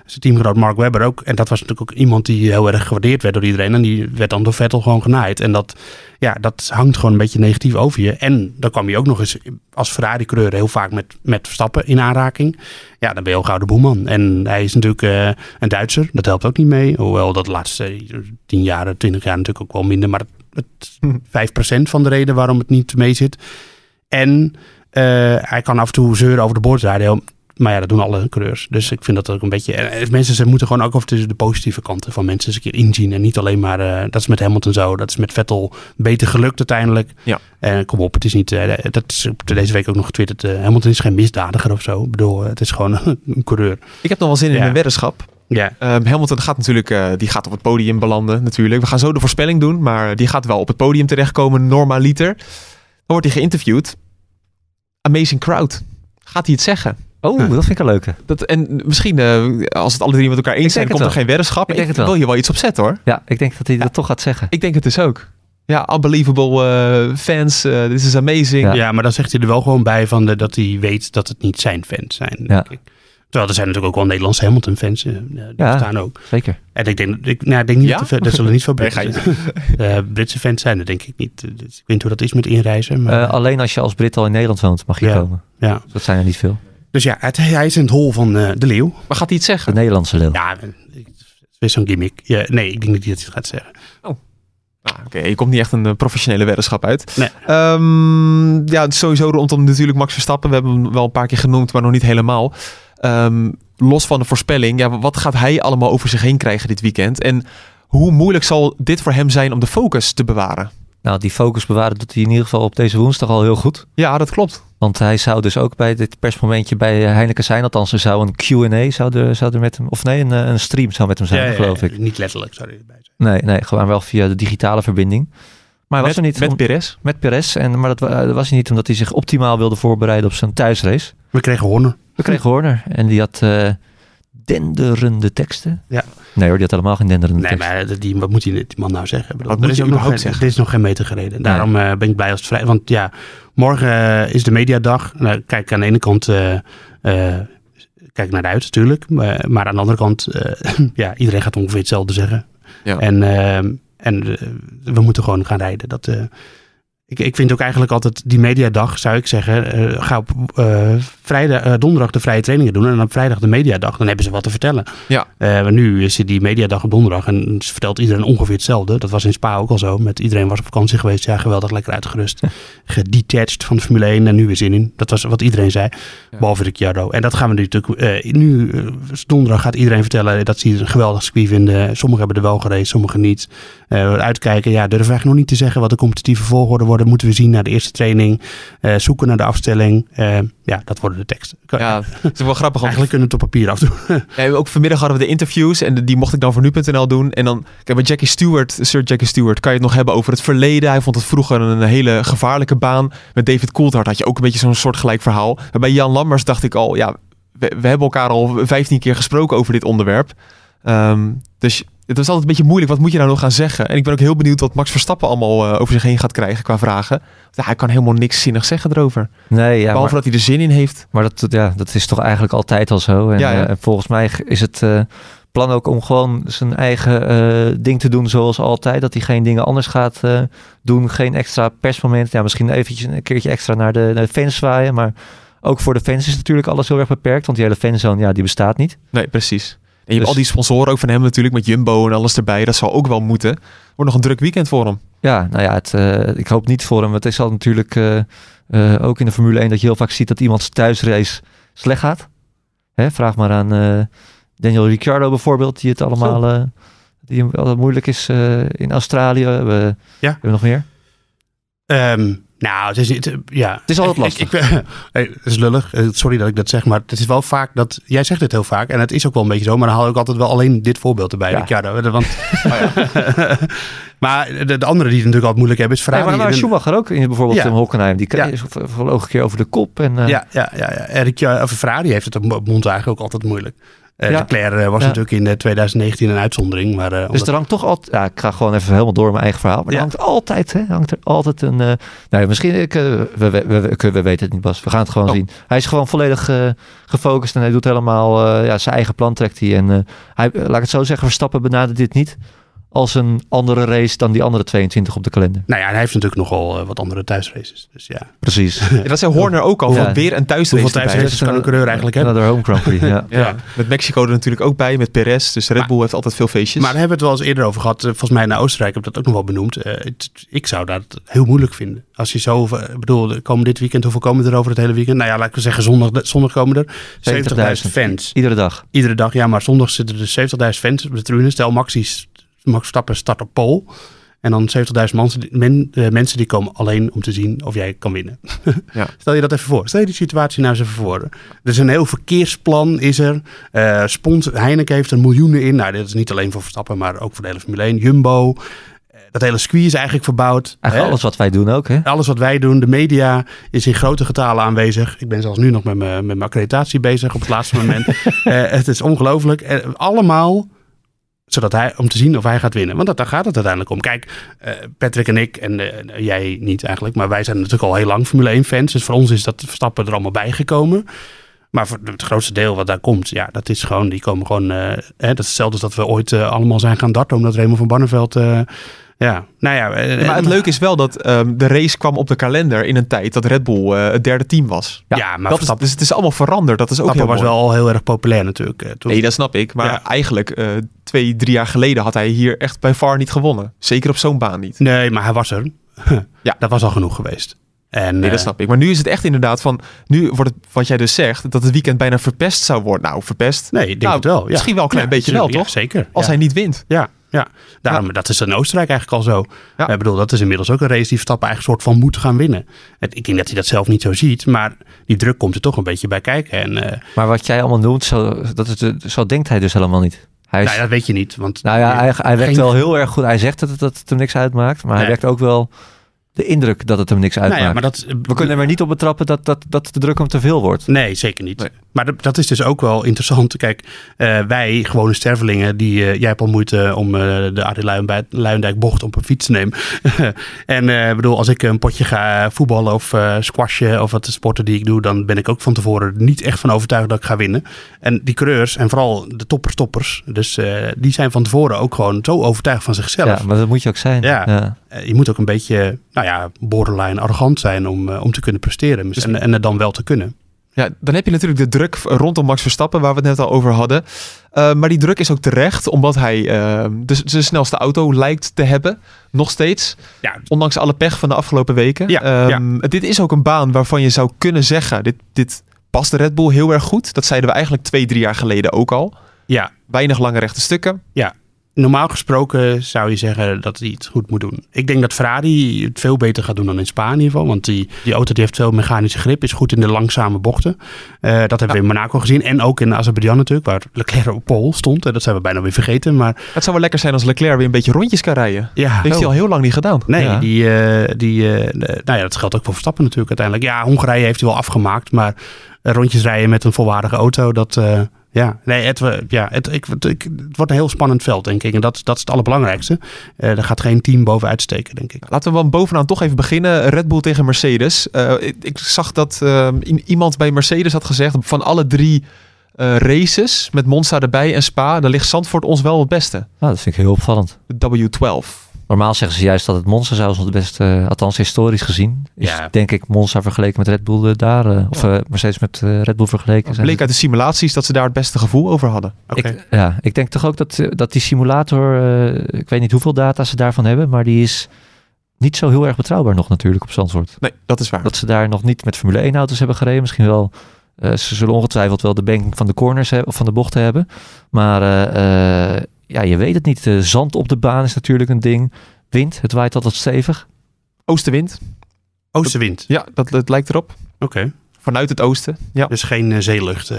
zijn teamgenoot Mark Webber ook. En dat was natuurlijk ook iemand die heel erg gewaardeerd werd door iedereen. En die werd dan door Vettel gewoon genaaid. En dat, ja, dat hangt gewoon een beetje negatief over je. En dan kwam hij ook nog eens als Ferrari-coureur heel vaak met, met Verstappen in aanraking. Ja, dan ben je al gauw de boeman. En hij is natuurlijk eh, een Duitser. Dat helpt ook niet mee. Hoewel dat de laatste tien jaar, twintig jaar natuurlijk ook wel minder. Maar het, het 5% van de reden waarom het niet mee zit. En eh, hij kan af en toe zeuren over de boordradio. maar ja, dat doen alle coureurs. Dus ik vind dat ook een beetje... en mensen ze moeten gewoon ook over de positieve kanten van mensen eens een keer inzien. En niet alleen maar... eh, dat is met Hamilton zo. Dat is met Vettel beter gelukt uiteindelijk. Ja. En kom op, het is niet... eh, dat is deze week ook nog getwitterd. eh, Hamilton is geen misdadiger of zo. Ik bedoel, het is gewoon een coureur. Ik heb nog wel zin in een weddenschap. Ja, Ehm, Hamilton gaat natuurlijk eh, die gaat op het podium belanden natuurlijk. We gaan zo de voorspelling doen, maar die gaat wel op het podium terechtkomen normaliter. Dan wordt hij geïnterviewd. Amazing crowd. Gaat hij het zeggen? Oh, Huh. dat vind ik een leuke. Dat, en misschien, eh, als het alle drie met elkaar eens Ik zijn, komt er het geen weddenschap. Ik denk het wel. wil je wel iets op zetten hoor. Ja, ik denk dat hij dat toch gaat zeggen. Ik denk het dus ook. Ja, unbelievable eh, fans. eh, This is amazing. Ja. ja. maar dan zegt hij er wel gewoon bij van de, dat hij weet dat het niet zijn fans zijn. Ja. Denk ik. Terwijl er zijn natuurlijk ook wel Nederlandse Hamilton-fans. eh, die Ja. bestaan ook. Zeker. En ik denk, ik, nou, ik denk niet Ja? dat, er, dat zullen niet veel Nee, Britse, ga eh, Britse fans zijn. Dat denk ik niet. Dus ik weet niet hoe dat is met inreizen. Maar, Eh, alleen als je als Brit al in Nederland woont, mag je Ja. komen. ja. Dat zijn er niet veel. Dus ja, het, hij is in het hol van eh, de leeuw. Maar gaat hij het De zeggen? Nederlandse leeuw. Ja, het is weer zo'n gimmick. Ja, nee, ik denk niet dat hij het gaat zeggen. Ah, Oké, je komt niet echt een eh, professionele weddenschap uit. Nee. Ehm, ja, sowieso rondom natuurlijk Max Verstappen. We hebben hem wel een paar keer genoemd, maar nog niet helemaal. Ehm, los van de voorspelling, ja, wat gaat hij allemaal over zich heen krijgen dit weekend? En hoe moeilijk zal dit voor hem zijn om de focus te bewaren? Nou, die focus bewaren doet hij in ieder geval op deze woensdag al heel goed. Ja, dat klopt. Want hij zou dus ook bij dit persmomentje bij Heineken zijn. Althans, er zou een Q&A zou er, zou er met hem... Of nee, een, eh, een stream zou met hem zijn, Ja, ja, geloof ja, ik. Niet letterlijk zou hij erbij zijn. Nee, nee, gewoon wel via de digitale verbinding. Maar hij was met, er niet met om- Perez. met Perez. En, maar dat, dat was hij niet omdat hij zich optimaal wilde voorbereiden op zijn thuisrace. We kregen Horner. We kregen Horner en die had eh, denderende teksten. Ja. Nee hoor, die had helemaal geen denderende Nee, teksten. maar die, wat moet die, die man nou zeggen? Bedoel, er moet is ook nog überhaupt geen, zeggen? Er is nog geen meter gereden. Daarom eh, ben ik blij als het vrij... Want ja, morgen eh, is de mediadag. Nou, kijk, aan de ene kant... eh, eh, kijk naar uit natuurlijk. Maar, maar aan de andere kant... eh, ja, iedereen gaat ongeveer hetzelfde zeggen. Ja. En, eh, en eh, we moeten gewoon gaan rijden. Dat... ik, ik vind ook eigenlijk altijd die mediadag, zou ik zeggen, eh, ga op eh, vrijdag, eh, donderdag de vrije trainingen doen en op vrijdag de mediadag. Dan hebben ze wat te vertellen. Ja. Maar nu is die mediadag op donderdag en ze vertelt iedereen ongeveer hetzelfde. Dat was in Spa ook al zo. Met iedereen was op vakantie geweest. Ja, geweldig, lekker uitgerust. Gedetached van de Formule 1 en nu weer zin in. Dat was wat iedereen zei. Ja. Behalve Ricciardo. En dat gaan we nu natuurlijk... nu, donderdag gaat iedereen vertellen dat ze het een geweldig circuit vinden. Sommigen hebben er wel gereden, sommigen niet. Uitkijken, ja, durf eigenlijk nog niet te zeggen wat de competitieve volgorde worden. Moeten we zien naar de eerste training. Eh, zoeken naar de afstelling. Eh, ja, dat worden de teksten. Ja, het is wel grappig. Eigenlijk kunnen we het op papier afdoen. Ja, ook vanmiddag hadden we de interviews en die mocht ik dan voor nu.nl doen. En dan, kijk, bij Jackie Stewart, Sir Jackie Stewart, kan je het nog hebben over het verleden. Hij vond het vroeger een hele gevaarlijke baan. Met David Coulthard had je ook een beetje zo'n soortgelijk verhaal. En bij Jan Lammers dacht ik al, ja, we, we hebben elkaar al 15 keer gesproken over dit onderwerp. Ehm, dus het was altijd een beetje moeilijk. Wat moet je nou nog gaan zeggen? En ik ben ook heel benieuwd wat Max Verstappen allemaal eh, over zich heen gaat krijgen qua vragen. Want ja, hij kan helemaal niks zinnig zeggen erover. Nee, ja, Behalve maar, dat hij er zin in heeft. maar dat, ja, dat is toch eigenlijk altijd al zo. En, Ja, ja. eh, en volgens mij is het eh, plan ook om gewoon zijn eigen ding te doen zoals altijd. Dat hij geen dingen anders gaat doen. Geen extra persmoment. Ja, misschien eventjes een keertje extra naar de, naar de fans zwaaien. Maar ook voor de fans is natuurlijk alles heel erg beperkt. Want die hele fanzone, ja, die bestaat niet. Nee, precies. En je hebt Dus- al die sponsoren ook van hem natuurlijk met Jumbo en alles erbij. Dat zal ook wel moeten. Wordt nog een druk weekend voor hem. Ja, nou ja, het, eh, ik hoop niet voor hem. Het is al natuurlijk eh, eh, ook in de Formule 1 dat je heel vaak ziet dat iemands thuisrace slecht gaat. Hè, vraag maar aan eh, Daniel Ricciardo bijvoorbeeld, die het allemaal eh, die hem wel moeilijk is eh, in Australië. We, Ja. Hebben we nog meer? Ehm, nou, het is niet... eh, ja. Het is altijd lastig. Ik, ik, hey, het is lullig. Eh, Sorry dat ik dat zeg, maar het is wel vaak dat... Jij zegt het heel vaak en het is ook wel een beetje zo, maar dan haal ik altijd wel alleen dit voorbeeld erbij. Ja. Ricciardo. Want, maar de, de andere die het natuurlijk altijd moeilijk hebben is Nee, Ferrari. maar En- Schumacher ook in bijvoorbeeld Ja. in Hockenheim. Die Ja. kreeg vloog een keer over de kop. En, eh, ja, ja, ja, ja. Of Ferrari heeft het op mond eigenlijk ook altijd moeilijk. Eh Ja. Leclerc eh, was Ja. natuurlijk in eh, 2019 een uitzondering, maar... eh, Dus omdat- er hangt toch altijd... Ja, ik ga gewoon even helemaal door mijn eigen verhaal. Maar er hangt altijd, hè, hangt er altijd een... eh nou, misschien... Ik, eh, we, we, we, we- we weten het niet, Bas. We gaan het gewoon Oh. zien. Hij is gewoon volledig eh, gefocust en hij doet helemaal... eh, ja, zijn eigen plan trekt hij. En eh, hij, eh, laat ik het zo zeggen, Verstappen benadert dit niet als een andere race dan die andere 22 op de kalender. Nou ja, hij heeft natuurlijk nogal eh, wat andere thuisraces. Dus ja, Precies. Ja, dat zei Horner ook al. Ja. van weer een thuisrace hoeveel thuisraces kan een coureur eigenlijk hebben? Another home Grand Prix, ja. Ja. Met Mexico er natuurlijk ook bij, met Perez. Dus Red Maar- Bull heeft altijd veel feestjes. Maar daar hebben we het wel eens eerder over gehad. Eh, Volgens mij naar Oostenrijk heb ik dat ook nog wel benoemd. Eh, het- ik zou dat heel moeilijk vinden. Als je zo, ik bedoel, komen dit weekend, hoeveel komen er over het hele weekend? Nou ja, laten we zeggen, zondag, zondag komen er 70.000 fans. Iedere dag. Iedere dag, ja, maar zondag zitten er 70.000 fans op de tribune. Stel, Maxi, Max Verstappen start op pole. En dan 70.000 mensen, men, eh, mensen die komen alleen om te zien of jij kan winnen. Ja. Stel je dat even voor. Stel je die situatie nou eens even voor. Er is een heel verkeersplan is er. Spons, Heineken heeft er miljoenen in. Nou, dit is niet alleen voor Verstappen, maar ook voor de hele Formule 1. Jumbo. Eh, Dat hele circuit is eigenlijk verbouwd. Eigenlijk alles wat wij doen ook, hè? Alles wat wij doen, de media is in grote getalen aanwezig. Ik ben zelfs nu nog met mijn, met mijn accreditatie bezig op het laatste moment. Het is ongelooflijk. Allemaal zodat hij, om te zien of hij gaat winnen. Want dat, daar gaat het uiteindelijk om. Kijk, eh, Patrick en ik, en eh, jij niet eigenlijk, maar wij zijn natuurlijk al heel lang Formule 1 fans. Dus voor ons is dat Verstappen er allemaal bijgekomen. Maar voor het grootste deel wat daar komt, ja, dat is gewoon, die komen gewoon, eh, hè, dat is hetzelfde dat we ooit eh, allemaal zijn gaan darten, omdat Raymond van Barneveld, eh, ja, nou ja. eh, Ja, maar het leuke is wel dat ehm, de race kwam op de kalender in een tijd dat Red Bull eh, het derde team was. ja, maar dat is, dus het is allemaal veranderd. Dat is ook Verstappen was mooi. wel heel erg populair natuurlijk. eh, toen. Nee, dat snap ik. Maar Ja. eigenlijk eh, twee, drie jaar geleden had hij hier echt bij VAR niet gewonnen. Zeker op zo'n baan niet. Nee, maar hij was er. Ja. Dat was al genoeg geweest. En, Nee, dat eh, snap ik. Maar nu is het echt inderdaad van... Nu wordt het, wat jij dus zegt, dat het weekend bijna verpest zou worden. Nou, verpest. Nee, ik denk Nou, het wel. Ja. misschien wel een klein beetje wel, toch? zeker. Als hij niet wint. Ja, ja. Daarom, dat is in Oostenrijk eigenlijk al zo. Ja. Ik bedoel, dat is inmiddels ook een race die Verstappen eigenlijk soort van moet gaan winnen. Het- Ik denk dat hij dat zelf niet zo ziet, maar die druk komt er toch een beetje bij kijken. En eh, Maar wat jij allemaal noemt, zo, dat de, zo denkt hij dus helemaal niet. Hij is, nou, dat weet je niet. Want nou ja, hij, hij werkt geen- wel heel erg goed. Hij zegt dat het, dat het hem niks uitmaakt, maar hij Nee. werkt ook wel de indruk dat het hem niks uitmaakt. Nou ja, maar dat, We kunnen er niet op betrappen dat, dat, dat de druk hem te veel wordt. Nee, zeker niet. Nee. Maar dat, is dus ook wel interessant. Kijk, eh, wij gewone stervelingen, die, eh, jij hebt al moeite om eh, de Arie Luijendijk, Luijendijk bocht op een fiets te nemen. en bedoel, als ik een potje ga voetballen of squashen of wat de sporten die ik doe, dan ben ik ook van tevoren niet echt van overtuigd dat ik ga winnen. En die coureurs en vooral de toppers, toppers, dus die zijn van tevoren ook gewoon zo overtuigd van zichzelf. Ja, maar dat moet je ook zijn. Ja. Eh, je moet ook een beetje, nou ja, borderline arrogant zijn om, om te kunnen presteren. Dus- en, en het dan wel te kunnen. Ja, dan heb je natuurlijk de druk rondom Max Verstappen, waar we het net al over hadden. Uh, maar die druk is ook terecht, omdat hij uh, de, de, snelste auto lijkt te hebben. Nog steeds. Ja. Ondanks alle pech van de afgelopen weken. Ja, um, ja. Dit is ook een baan waarvan je zou kunnen zeggen: dit, dit past de Red Bull heel erg goed. Dat zeiden we eigenlijk twee, drie jaar geleden ook al. Ja. Weinig lange rechte stukken. Ja. Normaal gesproken zou je zeggen dat hij het goed moet doen. Ik denk dat Ferrari het veel beter gaat doen dan in Spa in ieder geval. Want die, die auto die heeft veel mechanische grip, is goed in de langzame bochten. Uh, dat hebben ja. we in Monaco gezien. En ook in Azerbeidzjan natuurlijk, waar Leclerc op pole stond. Dat zijn we bijna weer vergeten. Maar... Het zou wel lekker zijn als Leclerc weer een beetje rondjes kan rijden. Ja. Dat heeft hij al heel lang niet gedaan. Nee, Ja. die, uh, die, uh, nou ja, dat geldt ook voor Verstappen natuurlijk uiteindelijk. Ja, Hongarije heeft hij wel afgemaakt. Maar rondjes rijden met een volwaardige auto, dat... ja, nee, het, ja het, ik, het, het, wordt een heel spannend veld, denk ik. En dat, dat is het allerbelangrijkste. Uh, er gaat geen team bovenuit steken, denk ik. Laten we dan bovenaan toch even beginnen. Red Bull tegen Mercedes. Uh, ik, ik, zag dat uh, iemand bij Mercedes had gezegd... van alle drie uh, races met Monza erbij en Spa... daar ligt Zandvoort ons wel het beste. Nou, dat vind ik heel opvallend. De W12. Normaal zeggen ze juist dat het Monza zou het beste, uh, althans historisch gezien, is Ja. denk ik Monza vergeleken met Red Bull uh, daar, uh, of uh, Mercedes met Red Bull vergeleken. Het bleek uit de simulaties dat ze daar het beste gevoel over hadden. Okay. Ik, ja, ik denk toch ook dat, dat die simulator, ik weet niet hoeveel data ze daarvan hebben, maar die is niet zo heel erg betrouwbaar nog natuurlijk op Zandvoort. Nee, dat is waar. Dat ze daar nog niet met Formule 1 auto's hebben gereden, misschien wel. Uh, ze zullen ongetwijfeld wel de bank van de corners hebben, of van de bochten hebben. Maar uh, ja, je weet het niet. zand op de baan is natuurlijk een ding wind. Het waait altijd stevig. Oostenwind. Oostenwind? Ja, dat, dat lijkt erop. Oké. Okay. Vanuit het oosten. Ja. Dus geen uh, zeelucht? Uh.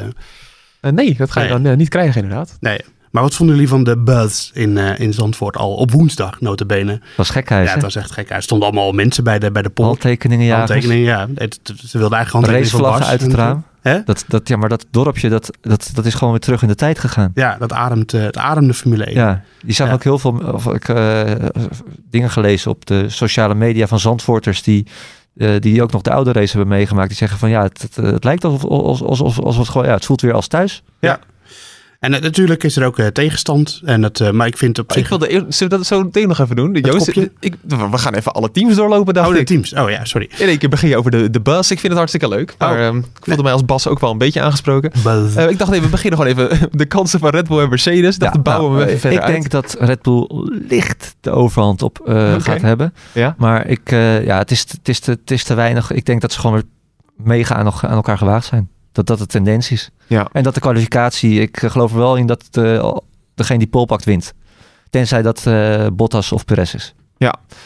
Uh, nee, dat ga je nee. dan uh, niet krijgen inderdaad. Nee. Maar wat vonden jullie van de buzz in, in Zandvoort al op woensdag, notabene? Dat was gekhuis, Ja, het was echt gek. Er stonden allemaal mensen bij de, bij de pol. Handtekeningen, ja. Handtekeningen, ja. Het, ze wilden eigenlijk Racevlaggen uit het raam. Dat, dat, ja, maar dat dorpje, dat, dat, dat is gewoon weer terug in de tijd gegaan. Ja, dat ademt, het ademde Formule 1. Ja, die zijn ja. ook heel veel of, ik, uh, dingen gelezen op de sociale media van Zandvoorters die, uh, die ook nog de oude race hebben meegemaakt. Die zeggen van ja, het, het, het lijkt alsof, alsof, alsof, alsof het gewoon, ja, het voelt weer als thuis. Ja. En eh, natuurlijk is er ook eh, tegenstand. En het, eh, maar ik vind op Ik zich... wilde eer- zullen we dat zo meteen nog even doen? Joost, kopje? ik, we gaan even alle teams doorlopen, dacht Oh, de ik. teams. Oh ja, sorry. In één keer begin je over de, de bus. Ik vind het hartstikke leuk. Maar Oh. ehm, ik voelde mij als Bas ook wel een beetje aangesproken. Eh, ik dacht even, we beginnen gewoon even de kansen van Red Bull en Mercedes. Ik dacht, Ja, dan bouwen nou, we even verder ik denk dat Red Bull licht de overhand op eh, gaat hebben. Ja? Maar ik, eh, ja, het, is, het, is te, het is te weinig. Ik denk dat ze gewoon weer mega aan, aan elkaar gewaagd zijn. Dat dat de tendens is. Ja. En dat de kwalificatie, ik geloof er wel in dat eh, degene die pole pakt wint. Tenzij dat eh, Bottas of Perez is.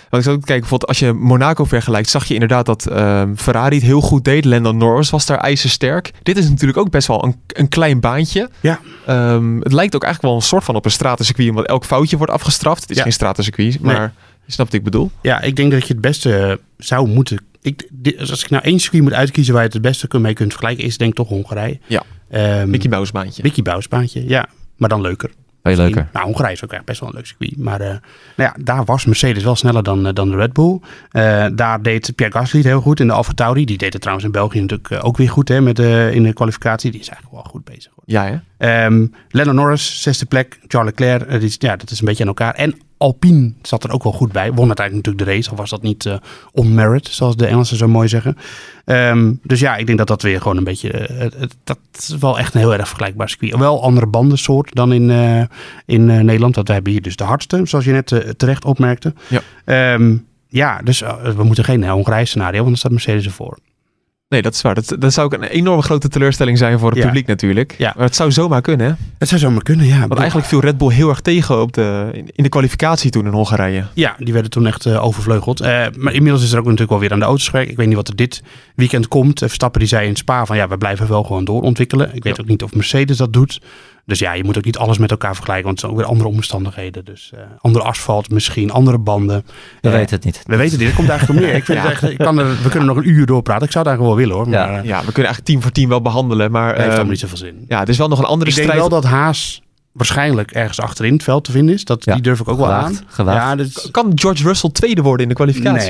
Want ik zou ook kijken, bijvoorbeeld als je Monaco vergelijkt, zag je inderdaad dat ehm, Ferrari het heel goed deed. Lando Norris was daar ijzersterk. Dit is natuurlijk ook best wel een, een klein baantje. Ja. Ehm, het lijkt ook eigenlijk wel een soort van op een stratencircuit, omdat elk foutje wordt afgestraft. Het is Ja. geen stratencircuit, Nee. maar je snapt wat ik bedoel. Ja, ik denk dat je het beste zou moeten... Ik, dit- als ik nou één circuit moet uitkiezen waar je het het beste mee kunt vergelijken... is denk ik toch Hongarije. Ja. Ehm, Mickey Mouse baantje. Mickey Bousbaantje, ja. Maar dan leuker. Heel leuker. Nou, Hongarije is ook echt best wel een leuk circuit. Maar eh, nou ja, daar was Mercedes wel sneller dan, eh, dan de Red Bull. Eh, daar deed Pierre Gasly het heel goed in de Alfa Tauri. Die deed het trouwens in België natuurlijk ook weer goed hè, met, in de kwalificatie. Die is eigenlijk wel goed bezig. Hoor. Ja, hè? Ehm Lennon Norris, zesde plek. Charles Leclerc, eh, die ja, dat is een beetje aan elkaar. En Alpine zat er ook wel goed bij. Won uiteindelijk natuurlijk de race. Al was dat niet on merit, zoals de Engelsen zo mooi zeggen. Ehm, dus ja, ik denk dat dat weer gewoon een beetje... eh, dat is wel echt een heel erg vergelijkbaar circuit. Wel andere bandensoort dan in, in Nederland. Want wij hebben hier dus de hardste, zoals je net terecht opmerkte. Ja. Ehm, ja, dus we moeten geen uh, Hongarije scenario, want dan staat Mercedes ervoor. Nee, dat is waar. Dat, dat zou ook een enorme grote teleurstelling zijn voor het Ja. publiek natuurlijk. Ja. Maar het zou zomaar kunnen, hè? Het zou zomaar kunnen, ja. Want eigenlijk viel Red Bull heel erg tegen op de, in, de kwalificatie toen in Hongarije. Ja, die werden toen echt eh, overvleugeld. Eh, maar inmiddels is er ook natuurlijk wel weer aan de auto's gewerkt. Ik weet niet wat er dit weekend komt. Eh, Verstappen die zei in Spa van ja, we blijven wel gewoon doorontwikkelen. Ik weet Ja. ook niet of Mercedes dat doet. Dus ja, je moet ook niet alles met elkaar vergelijken. Want het zijn ook weer andere omstandigheden. Dus eh, andere asfalt misschien, andere banden. We Eh, weten het niet. We weten dit, het komt eigenlijk om neer. Ik vind Ja. het echt, ik kan er, we kunnen nog een uur doorpraten. Ik zou het eigenlijk wel willen hoor. Maar Ja. eh, Ja, we kunnen eigenlijk team voor team wel behandelen. Maar het heeft ehm, allemaal niet zoveel zin. ja, er is wel nog een andere Ik denk strijd. wel dat Haas waarschijnlijk ergens achterin het veld te vinden is. Dat, Ja, Die durf ik ook wel aan. gewaagd. Ja, dus, Kan George Russell tweede worden in de kwalificatie? Nee,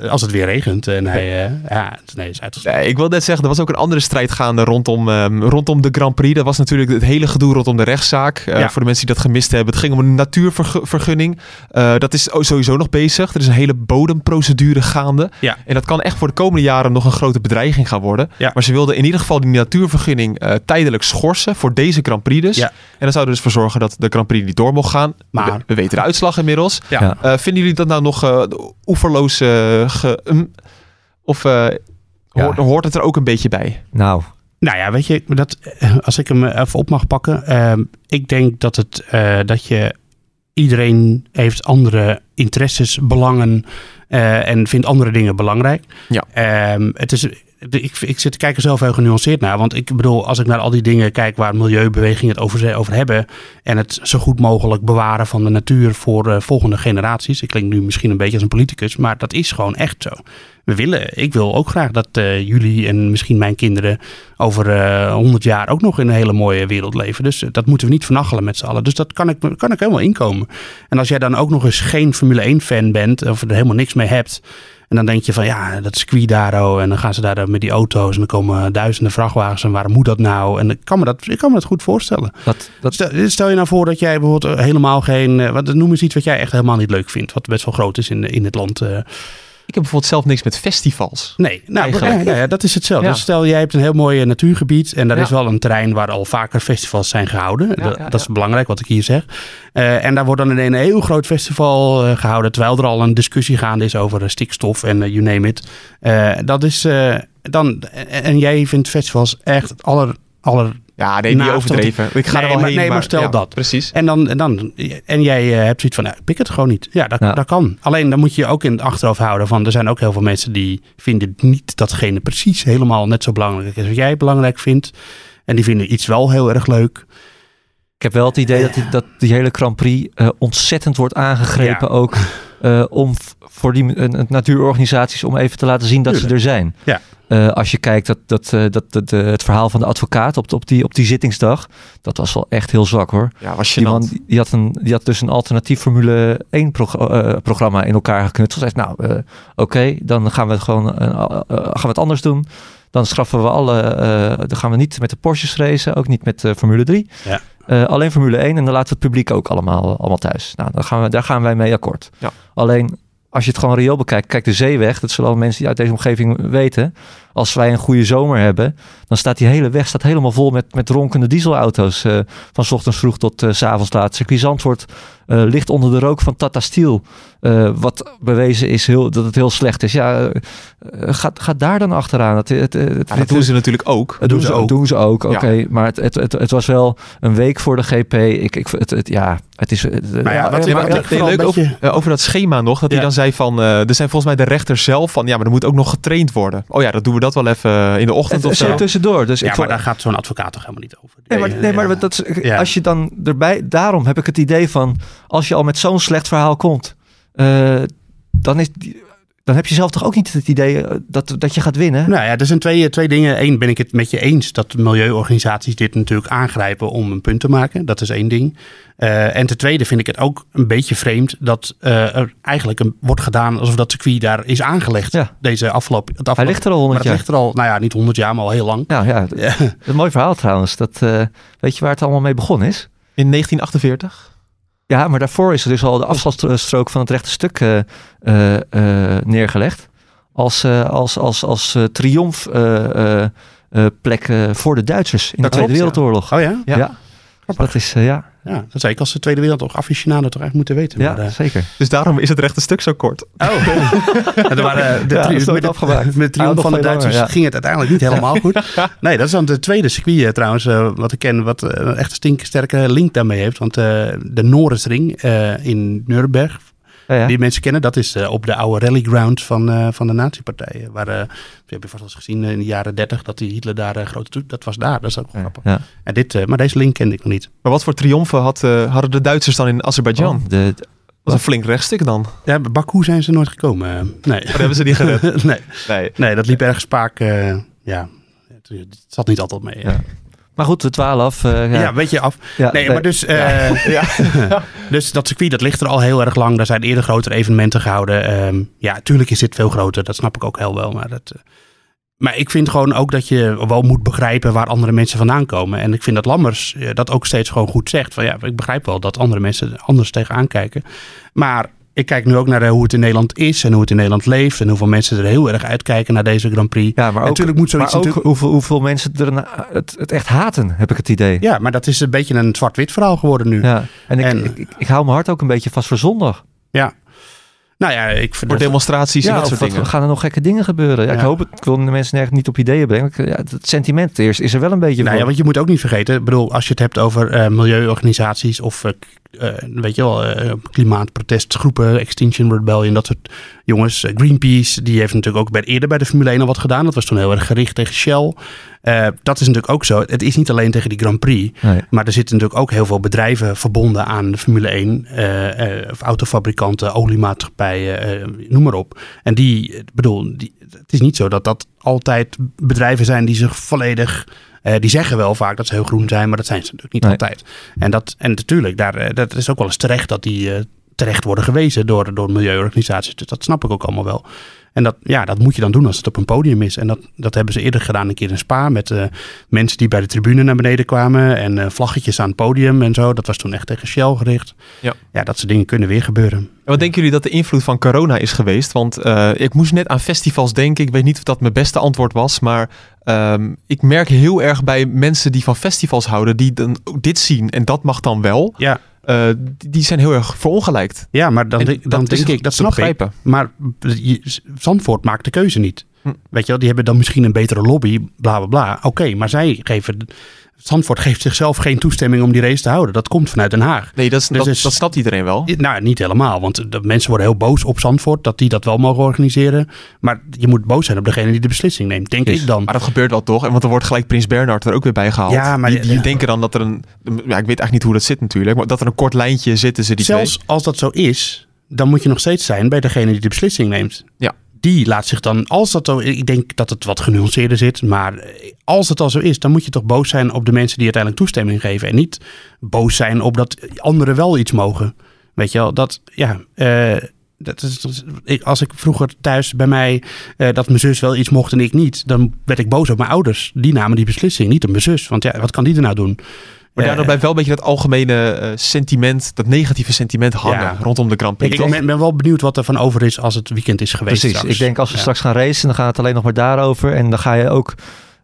ja, als het weer regent en hij, eh, ja, nee, is uitgesloten. Nee, ik wil net zeggen, er was ook een andere strijd gaande rondom, ehm, rondom de Grand Prix. Dat was natuurlijk het hele gedoe rondom de rechtszaak. Eh, Ja. Voor de mensen die dat gemist hebben. Het ging om een natuurvergunning. Eh, dat is sowieso nog bezig. Er is een hele bodemprocedure gaande. Ja. En dat kan echt voor de komende jaren nog een grote bedreiging gaan worden. Ja. Maar ze wilden in ieder geval die natuurvergunning eh, tijdelijk schorsen. Voor deze Grand Prix dus. Ja. En dat zou er dus voor zorgen dat de Grand Prix niet door mocht gaan. Maar- we, we weten de uitslag inmiddels. Ja. Ja. Eh, vinden jullie dat nou nog eh, oeverloos eh, ge... um, of eh, Ja. hoort, hoort het er ook een beetje bij? Nou, Nou ja, weet je, dat, als ik hem even op mag pakken. ehm, ik denk dat, het, eh, dat je iedereen heeft andere interesses, belangen eh, en vindt andere dingen belangrijk. Ja. Ehm, het is, ik, ik zit te kijken zelf heel genuanceerd naar. Want ik bedoel, als ik naar al die dingen kijk waar milieubewegingen het over, over hebben. En het zo goed mogelijk bewaren van de natuur voor eh, volgende generaties. Ik klink nu misschien een beetje als een politicus, maar dat is gewoon echt zo. We willen, ik wil ook graag dat eh, jullie en misschien mijn kinderen over eh 100 jaar ook nog in een hele mooie wereld leven. Dus dat moeten we niet vernachelen met z'n allen. Dus dat kan ik, kan ik helemaal inkomen. En als jij dan ook nog eens geen Formule 1 fan bent of er helemaal niks mee hebt. En dan denk je van ja, dat circuit daar oh, en dan gaan ze daar eh, met die auto's en dan komen duizenden vrachtwagens en waarom moet dat nou? En ik kan me dat, ik kan me dat goed voorstellen. dat, dat, Stel, stel je nou voor dat jij bijvoorbeeld eh, helemaal geen, eh, wat noem eens iets wat jij echt helemaal niet leuk vindt, wat best wel groot is in, in het land. Ik heb bijvoorbeeld zelf niks met festivals. Nee, nou, ja, ja, dat is hetzelfde. Ja. Dus stel, jij hebt een heel mooi eh, natuurgebied en daar is wel een terrein waar al vaker festivals zijn gehouden. dat, is belangrijk wat ik hier zeg. Eh, en daar wordt dan een heel groot festival eh, gehouden, terwijl er al een discussie gaande is over stikstof en you name it. Dat is dan, en, en jij vindt festivals echt het aller, aller Ja, nee, niet overdreven. Ik ga Nee, er wel maar- heen. nee, maar stel ja, dat. Precies. En, dan, en, dan, en jij eh, hebt zoiets van, nou, ik pik het gewoon niet. Ja dat, Ja. dat kan. Alleen dan moet je je ook in het achterhoofd houden van... er zijn ook heel veel mensen die vinden niet datgene precies helemaal net zo belangrijk is... wat jij belangrijk vindt. En die vinden iets wel heel erg leuk. ik heb wel het idee dat die, dat die hele Grand Prix eh, ontzettend wordt aangegrepen Ja. ook. eh, om voor die eh, natuurorganisaties om even te laten zien dat ze er zijn. Ja. Eh, als je kijkt dat, dat, eh, dat, dat het verhaal van de advocaat op, op, die, op die zittingsdag, dat was wel echt heel zwak hoor. Ja, was je Die man die- had, een, die had dus een alternatief Formule 1 prog- eh, programma in elkaar geknutseld. Hij zei, nou, eh, oké, dan gaan we het gewoon gaan we het anders doen. Dan schrappen we alle, eh, dan gaan we niet met de Porsches racen, ook niet met eh, Formule 3. Ja. Eh, alleen Formule 1 en dan laten we het publiek ook allemaal, allemaal thuis. Nou, dan gaan we, daar gaan wij mee akkoord. Ja. Alleen als je het gewoon reëel bekijkt, kijk de zeeweg, dat zullen al mensen die uit deze omgeving weten. Als wij een goede zomer hebben, dan staat die hele weg staat helemaal vol met, met ronkende dieselauto's. eh, van 's ochtends vroeg tot eh, 's avonds laat. Circuit Zandvoort eh, ligt onder de rook van Tata Steel. wat bewezen is heel, dat het heel slecht is. Ja, gaat, gaat daar dan achteraan. Het, het, het, het- Ja, dat doen ze natuurlijk ook. dat doen ze ook. Doen ze ook, oké. Ja. Maar het, het, het, het was wel een week voor de GP. Ik, ik, het, het, ja, het is... het- Maar ja, wat- ja, maar- wat- leuk over, dat schema nog. Dat hij dan zei van... er zijn volgens mij de rechter zelf van... Ja, maar er moet ook nog getraind worden. Oh ja, dat doen we dat wel even eh, in de ochtend het, of zo. tussendoor. Dus Ja, ik maar daar gaat zo'n advocaat toch helemaal niet over. Nee, maar, nee, maar ja. dat als je dan erbij... Daarom heb ik het idee van... Als je al met zo'n slecht verhaal komt... eh, dan, is, die- dan heb je zelf toch ook niet het idee eh, dat, dat je gaat winnen? Nou ja, er zijn twee, twee dingen. Eén, ben ik het met je eens dat milieuorganisaties dit natuurlijk aangrijpen om een punt te maken. Dat is één ding. Eh, en ten tweede vind ik het ook een beetje vreemd dat eh, er eigenlijk een, wordt gedaan alsof dat circuit daar is aangelegd. Ja. Deze afgelopen, het Hij afgelopen ligt er al maar honderd het jaar. ligt er al, nou ja, niet honderd jaar, maar al heel lang. Ja, ja, Ja. een mooi verhaal trouwens. Dat, eh, weet je waar het allemaal mee begonnen is? In 1948? Ja, maar daarvoor is er dus al de afstandsstrook van het rechte stuk eh, eh, eh, neergelegd. Als, als, als, als triomfplek voor de Duitsers in Dat de Tweede klopt, ja. Wereldoorlog. Oh ja? Ja. Ja. Dat is, eh, ja, Ja, dat zei ik als de Tweede Wereldoorlog aficionado toch echt moeten weten. ja Maar, eh, zeker. Dus daarom is het rechte stuk zo kort. Oh, er waren de Ja, met, afgemaakt. met de triomf van de langer, Duitsers ja. ging het uiteindelijk niet helemaal goed. Nee, dat is dan de tweede circuit eh, trouwens, eh, wat ik ken, wat eh, een echt stinksterke link daarmee heeft. Want eh, de Norrisring eh, in Nuremberg, Ja, ja. die mensen kennen, dat is eh, op de oude rallyground van, eh, van de nazi-partijen. Waar, je hebt je vast wel eens gezien in de jaren dertig, dat die Hitler daar grote toet, dat was daar. Dat is ook wel grappig. Ja. En dit, maar deze link kende ik nog niet. Maar wat voor triomfen had, hadden de Duitsers dan in Azerbeidzjan? Oh, de, Dat was een flink rechtstuk dan. Ja, bij Baku zijn ze nooit gekomen. nee. Maar hebben ze die gered? nee. Nee. nee, dat liep ergens spaak. ja, het, het zat niet altijd mee. Maar goed, de 12. eh Ja, ja. weet je af. Ja, Nee, maar dus, eh, Ja. dus dat circuit dat ligt er al heel erg lang. Daar zijn eerder grotere evenementen gehouden. Ehm, ja, natuurlijk is dit veel groter. Dat snap ik ook heel wel. Maar, dat, eh, maar ik vind gewoon ook dat je wel moet begrijpen waar andere mensen vandaan komen. En ik vind dat Lammers dat ook steeds gewoon goed zegt. Van ja, ik begrijp wel dat andere mensen er anders tegenaan kijken. Maar ik kijk nu ook naar eh, hoe het in Nederland is en hoe het in Nederland leeft. En hoeveel mensen er heel erg uitkijken naar deze Grand Prix. Ja, maar ook, natuurlijk moet zoiets maar ook natuurlijk- hoeveel, hoeveel mensen er het, het echt haten, heb ik het idee. Ja, maar dat is een beetje een zwart-wit verhaal geworden nu. Ja. En, ik, En- ik, ik, ik hou mijn hart ook een beetje vast voor zondag. Nou ja, ik vind Voor demonstraties en dat soort wat, dingen. gaan er nog gekke dingen gebeuren? Ja, Ik hoop het. Ik wil de mensen nergens niet op ideeën brengen. Het sentiment eerst is er wel een beetje Nou ja, want je moet ook niet vergeten, ik bedoel, als je het hebt over eh, milieuorganisaties of eh, eh, weet je wel, klimaatprotestgroepen, Extinction Rebellion, dat soort jongens. Greenpeace, die heeft natuurlijk ook bij, eerder bij de Formule 1 al wat gedaan. Dat was toen heel erg gericht tegen Shell. Eh, dat is natuurlijk ook zo. Het is niet alleen tegen die Grand Prix, Nee. maar er zitten natuurlijk ook heel veel bedrijven verbonden aan de Formule 1. eh, eh, of autofabrikanten, oliemaatschappijen, eh, noem maar op. En die, bedoel, die, het is niet zo dat dat altijd bedrijven zijn die zich volledig... eh, die zeggen wel vaak dat ze heel groen zijn, maar dat zijn ze natuurlijk niet Nee. altijd. En, dat, en natuurlijk, daar, eh, dat is ook wel eens terecht dat die eh, terecht worden gewezen door, door milieuorganisaties. Dus dat snap ik ook allemaal wel. En dat, ja, dat moet je dan doen als het op een podium is. En dat, dat hebben ze eerder gedaan een keer in Spa met eh, mensen die bij de tribune naar beneden kwamen en eh, vlaggetjes aan het podium en zo. Dat was toen echt tegen Shell gericht. Ja. ja, dat soort dingen kunnen weer gebeuren. En wat denken jullie dat de invloed van corona is geweest? Want eh, ik moest net aan festivals denken. Ik weet niet of dat mijn beste antwoord was. Maar ehm, ik merk heel erg bij mensen die van festivals houden, die dan dit zien en dat mag dan wel. Ja, eh, die, zijn heel erg verongelijkt. ja maar dan, dan denk ik, dat snap ik. begrijpen. Maar Zandvoort maakt de keuze niet. Hm. Weet je wel, die hebben dan misschien een betere lobby, bla bla bla. Oké, maar zij geven. Zandvoort geeft zichzelf geen toestemming om die race te houden. Dat komt vanuit Den Haag. Nee, dat, is- Dus dat, is- dat snapt iedereen wel. Nou, niet helemaal. Want de mensen worden heel boos op Zandvoort dat die dat wel mogen organiseren. Maar je moet boos zijn op degene die de beslissing neemt, denk ik dan. Maar dat gebeurt wel toch? En want er wordt gelijk Prins Bernhard er ook weer bij gehaald. Ja, maar- die, die denken dan dat er een... Ja, ik weet eigenlijk niet hoe dat zit natuurlijk. Maar dat er een kort lijntje zit tussen die Zelfs als dat zo is, dan moet je nog steeds zijn bij degene die de beslissing neemt. Ja. Die laat zich dan, als dat zo, ik denk dat het wat genuanceerder zit, maar als het al zo is, dan moet je toch boos zijn op de mensen die uiteindelijk toestemming geven. En niet boos zijn op dat anderen wel iets mogen. Weet je wel, dat, ja, eh, dat is, als ik vroeger thuis bij mij eh, dat mijn zus wel iets mocht en ik niet, dan werd ik boos op mijn ouders. Die namen die beslissing, niet op mijn zus. Want ja, wat kan die er nou doen? Maar Ja, daardoor blijft wel een beetje dat algemene eh, sentiment, dat negatieve sentiment hangen Ja. rondom de Grand Prix. Ik ben, ben wel benieuwd wat er van over is als het weekend is geweest. Precies. straks. Ik denk als we Ja. straks gaan racen, dan gaat het alleen nog maar daarover. En dan ga je ook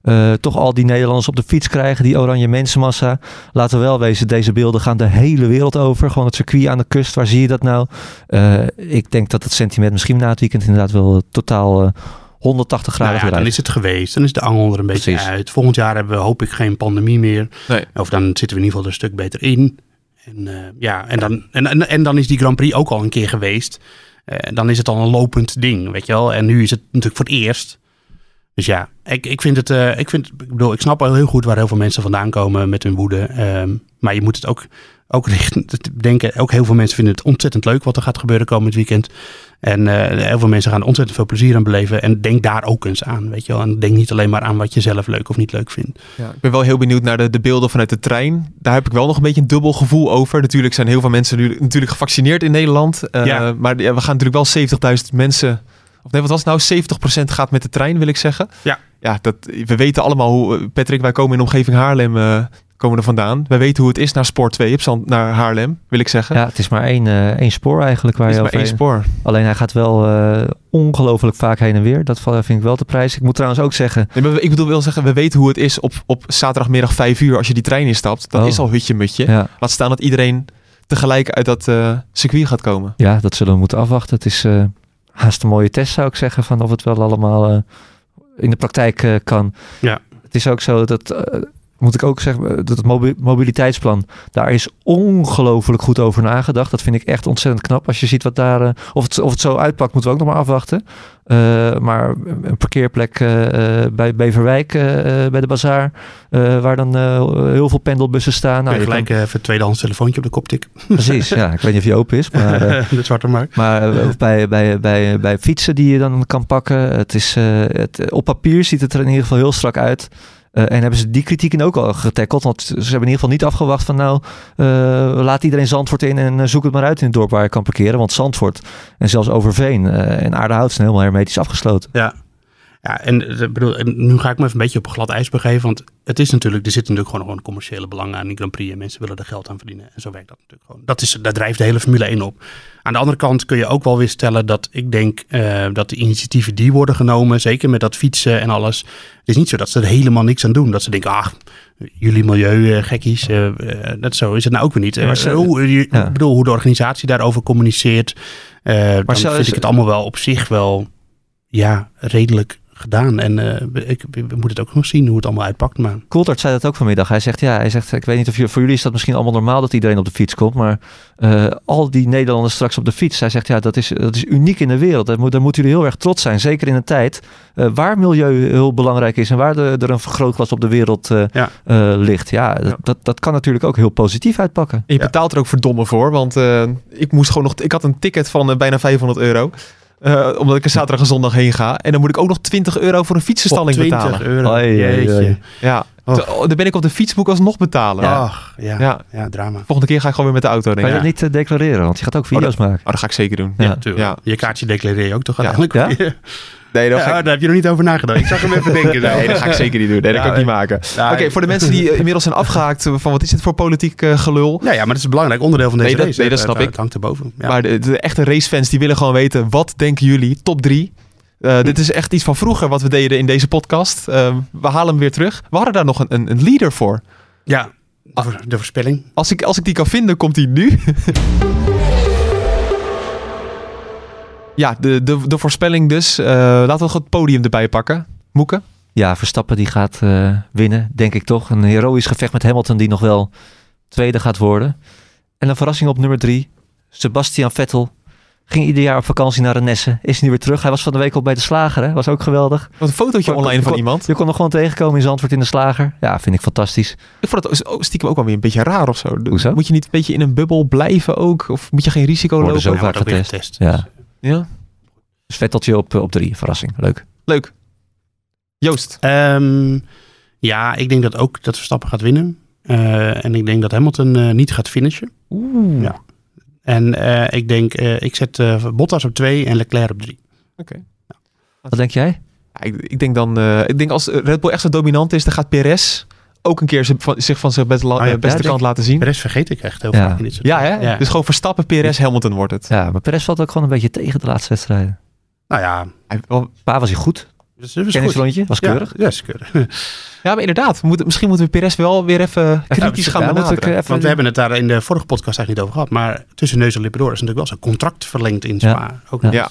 eh, toch al die Nederlanders op de fiets krijgen, die oranje mensenmassa. Laten we wel wezen, deze beelden gaan de hele wereld over. Gewoon het circuit aan de kust, waar zie je dat nou? Eh, ik denk dat het sentiment misschien na het weekend inderdaad wel eh, totaal eh, 180 Nou graden ja, dan is het geweest. Dan is de angel er een beetje Precies. uit. Volgend jaar hebben we, hoop ik, geen pandemie meer. Nee. Of dan zitten we in ieder geval er een stuk beter in. En, eh, ja, en, dan, en, en, en dan is die Grand Prix ook al een keer geweest. Eh, dan is het al een lopend ding, weet je wel. En nu is het natuurlijk voor het eerst. Dus ja, ik, ik vind het, eh, ik, vind, ik bedoel, ik snap wel heel goed waar heel veel mensen vandaan komen met hun woede. Ehm, maar je moet het ook, ook richten, denken. Ook heel veel mensen vinden het ontzettend leuk wat er gaat gebeuren komend weekend. En eh, heel veel mensen gaan er ontzettend veel plezier aan beleven. En denk daar ook eens aan, weet je wel. En denk niet alleen maar aan wat je zelf leuk of niet leuk vindt. Ja, ik ben wel heel benieuwd naar de, de beelden vanuit de trein. Daar heb ik wel nog een beetje een dubbel gevoel over. Natuurlijk zijn heel veel mensen nu natuurlijk gevaccineerd in Nederland. Eh, Ja. Maar ja, we gaan natuurlijk wel 70.000 mensen... Of nee, wat was het nou? 70% gaat met de trein, wil ik zeggen. Ja. Ja, dat, we weten allemaal hoe... Patrick, wij komen in omgeving Haarlem eh, komen er vandaan. Wij weten hoe het is naar Spoor 2 op Zand, naar Haarlem, wil ik zeggen. Ja, het is maar één, eh, één spoor eigenlijk waar Het is je maar één spoor. Alleen hij gaat wel eh, ongelooflijk vaak heen en weer. Dat vind ik wel de prijs. Ik moet trouwens ook zeggen, Nee, maar ik bedoel wel zeggen, we weten hoe het is op, op zaterdagmiddag 5 uur als je die trein instapt. Dat Oh. is al hutje-mutje. ja, Laat staan dat iedereen tegelijk uit dat eh, circuit gaat komen. ja, dat zullen we moeten afwachten. Het is eh, haast een mooie test zou ik zeggen van of het wel allemaal eh, in de praktijk eh, kan. Ja. Het is ook zo dat, eh, moet ik ook zeggen, eh, dat het mobi- mobiliteitsplan, daar is ongelooflijk goed over nagedacht. Dat vind ik echt ontzettend knap. Als je ziet wat daar, eh, of, het, of het zo uitpakt, moeten we ook nog maar afwachten. Eh, maar een parkeerplek bij Beverwijk, bij de bazaar, waar dan heel veel pendelbussen staan. Nou, je gelijk even een tweedehands telefoontje op de kop tikken. kan- precies, ja. Ik weet niet of die open is, maar... de Zwarte Markt. maar of bij, bij, bij, bij fietsen die je dan kan pakken. Het is, het, op papier ziet het er in ieder geval heel strak uit. Eh, en hebben ze die kritieken ook al getackeld. Want ze hebben in ieder geval niet afgewacht van nou, eh, laat iedereen Zandvoort in en eh, zoek het maar uit in het dorp waar je kan parkeren. Want Zandvoort en zelfs Overveen en Aardehout zijn helemaal hermetisch afgesloten. Ja. Ja, en, eh, ik bedoel, en nu ga ik me even een beetje op glad ijs begeven. Want het is natuurlijk, er zit natuurlijk gewoon, gewoon commerciële belangen aan die Grand Prix. En mensen willen er geld aan verdienen. En zo werkt dat natuurlijk gewoon. Dat is, daar drijft de hele Formule 1 op. Aan de andere kant kun je ook wel weer stellen dat ik denk eh, dat de initiatieven die worden genomen, zeker met dat fietsen en alles. Het is niet zo dat ze er helemaal niks aan doen. Dat ze denken, ach, jullie milieugekkies, eh eh, dat zo is het nou ook weer niet. Ja, maar hoe, je- ja. Ik bedoel, hoe de organisatie daarover communiceert. eh, dan vind ik het allemaal wel op zich wel ja, redelijk gedaan. En eh, ik, we moeten het ook nog zien hoe het allemaal uitpakt. Maar Coulthard zei dat ook vanmiddag. Hij zegt, ja, hij zegt, ik weet niet of je, voor jullie is dat misschien allemaal normaal dat iedereen op de fiets komt, maar eh, al die Nederlanders straks op de fiets, hij zegt, ja, dat is, dat is uniek in de wereld. Daar, moet, daar moeten jullie heel erg trots zijn, zeker in een tijd eh, waar milieu heel belangrijk is en waar de, er een vergrootglas op de wereld eh, Ja. eh, ligt. Ja, dat, Ja. Dat, dat kan natuurlijk ook heel positief uitpakken. En je Ja. betaalt er ook verdomme voor, want eh, ik moest gewoon nog, ik had een ticket van bijna 500 euro. Eh, omdat ik er zaterdag en zondag heen ga. En dan moet ik ook nog 20 euro voor een fietsenstalling 20 betalen. euro. Ja, Oh. Oh, dan ben ik op de fietsboek alsnog betalen. Ja. Ach, ja. Ja. Ja. drama. Volgende keer ga ik gewoon weer met de auto. Denk Kan je dat niet eh, declareren? Want je gaat ook video's maken. Oh, dat ga ik zeker doen. Ja. Ja, tuurlijk. Ja. Je kaartje declareer je ook toch Ja. uiteindelijk? Ja? Nee, dat ik, daar heb je nog niet over nagedacht. Ik zag hem even denken. nee, dat ga ik zeker niet doen. Nee, dat Ja, kan ik niet maken. Ja, Oké, voor de mensen die eh, inmiddels zijn afgehaakt eh, van wat is dit voor politiek eh, gelul. Ja, ja, maar dat is een belangrijk onderdeel van deze Nee, dat- race. nee, dat snap het- ik. Het hangt erboven. Ja. Maar de, de echte racefans die willen gewoon weten, wat denken jullie? Top 3. dit is echt iets van vroeger wat we deden in deze podcast. We halen hem weer terug. We hadden daar nog een, een, een leader voor. ja, de voorspelling. Als ik, als ik die kan vinden, komt die nu. ja, de, de, de voorspelling dus. Eh, laten we het podium erbij pakken. Moeke? Ja, Verstappen die gaat eh, winnen, denk ik toch. Een heroïsch gevecht met Hamilton die nog wel tweede gaat worden. En een verrassing op nummer drie. Sebastian Vettel ging ieder jaar op vakantie naar Renesse. Is nu weer terug. Hij was van de week al bij de slager. Hè? Was ook geweldig. Wat een fotootje Kon- online kon- van kon- iemand. Je kon nog gewoon tegenkomen in Zandvoort in de slager. Ja, vind ik fantastisch. Ik vond het ook- stiekem ook wel weer een beetje raar of zo. Hoezo? Moet je niet een beetje in een bubbel blijven ook? Of moet je geen risico Worden lopen? zo Ja, vaak getest. getest. Ja. Ja, Dus Vetteltje op, op drie. Verrassing. Leuk. leuk. Joost. Ehm, ja, ik denk dat ook dat Verstappen gaat winnen. Eh, en ik denk dat Hamilton eh, niet gaat finishen. Oeh. Ja. En eh, ik denk, eh, ik zet eh, Bottas op twee en Leclerc op drie. Wat denk jij? Ja, ik, ik denk dan, eh, ik denk als Red Bull echt zo dominant is, dan gaat Perez ook een keer zich van, zich van zijn Oh ja, eh, beste ja, kant laten zien. Perez vergeet ik echt heel Ja. vaak in dit soort Ja, hè? Ja. Dus gewoon Verstappen, Perez, Hamilton wordt het. Ja, maar Perez valt ook gewoon een beetje tegen de laatste wedstrijden. Nou ja, Hij- was hij goed. goed. Kennisrondje, was keurig. Ja, is keurig. Ja, maar inderdaad. We moeten, misschien moeten we Perez wel weer even kritisch gaan benaderen. eh, even- Want we hebben het daar in de vorige podcast eigenlijk niet over gehad. Maar tussen neus en lippen door is natuurlijk wel zo'n contract verlengd in Ja. Spa. Ook Ja.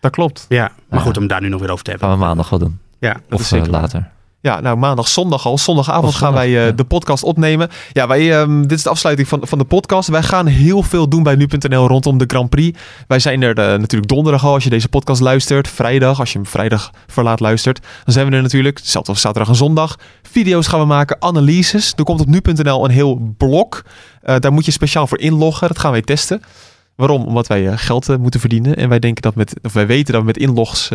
Dat klopt. ja. Maar Ja. goed, om daar nu nog weer over te hebben. gaan we maandag wel doen. Ja, Of eh, later. Ja, nou maandag, zondag al. Zondagavond zondag, gaan wij eh, ja. de podcast opnemen. Ja, wij, ehm, dit is de afsluiting van, van de podcast. Wij gaan heel veel doen bij nu.nl rondom de Grand Prix. Wij zijn er eh, natuurlijk donderdag al als je deze podcast luistert. Vrijdag, als je hem vrijdag verlaat luistert. Dan zijn we er natuurlijk. Hetzelfde als zaterdag en zondag. Video's gaan we maken, analyses. Er komt op nu.nl een heel blok. Eh, daar moet je speciaal voor inloggen. Dat gaan wij testen. Waarom? Omdat wij geld moeten verdienen. En wij denken dat met, of wij weten dat met inlogs...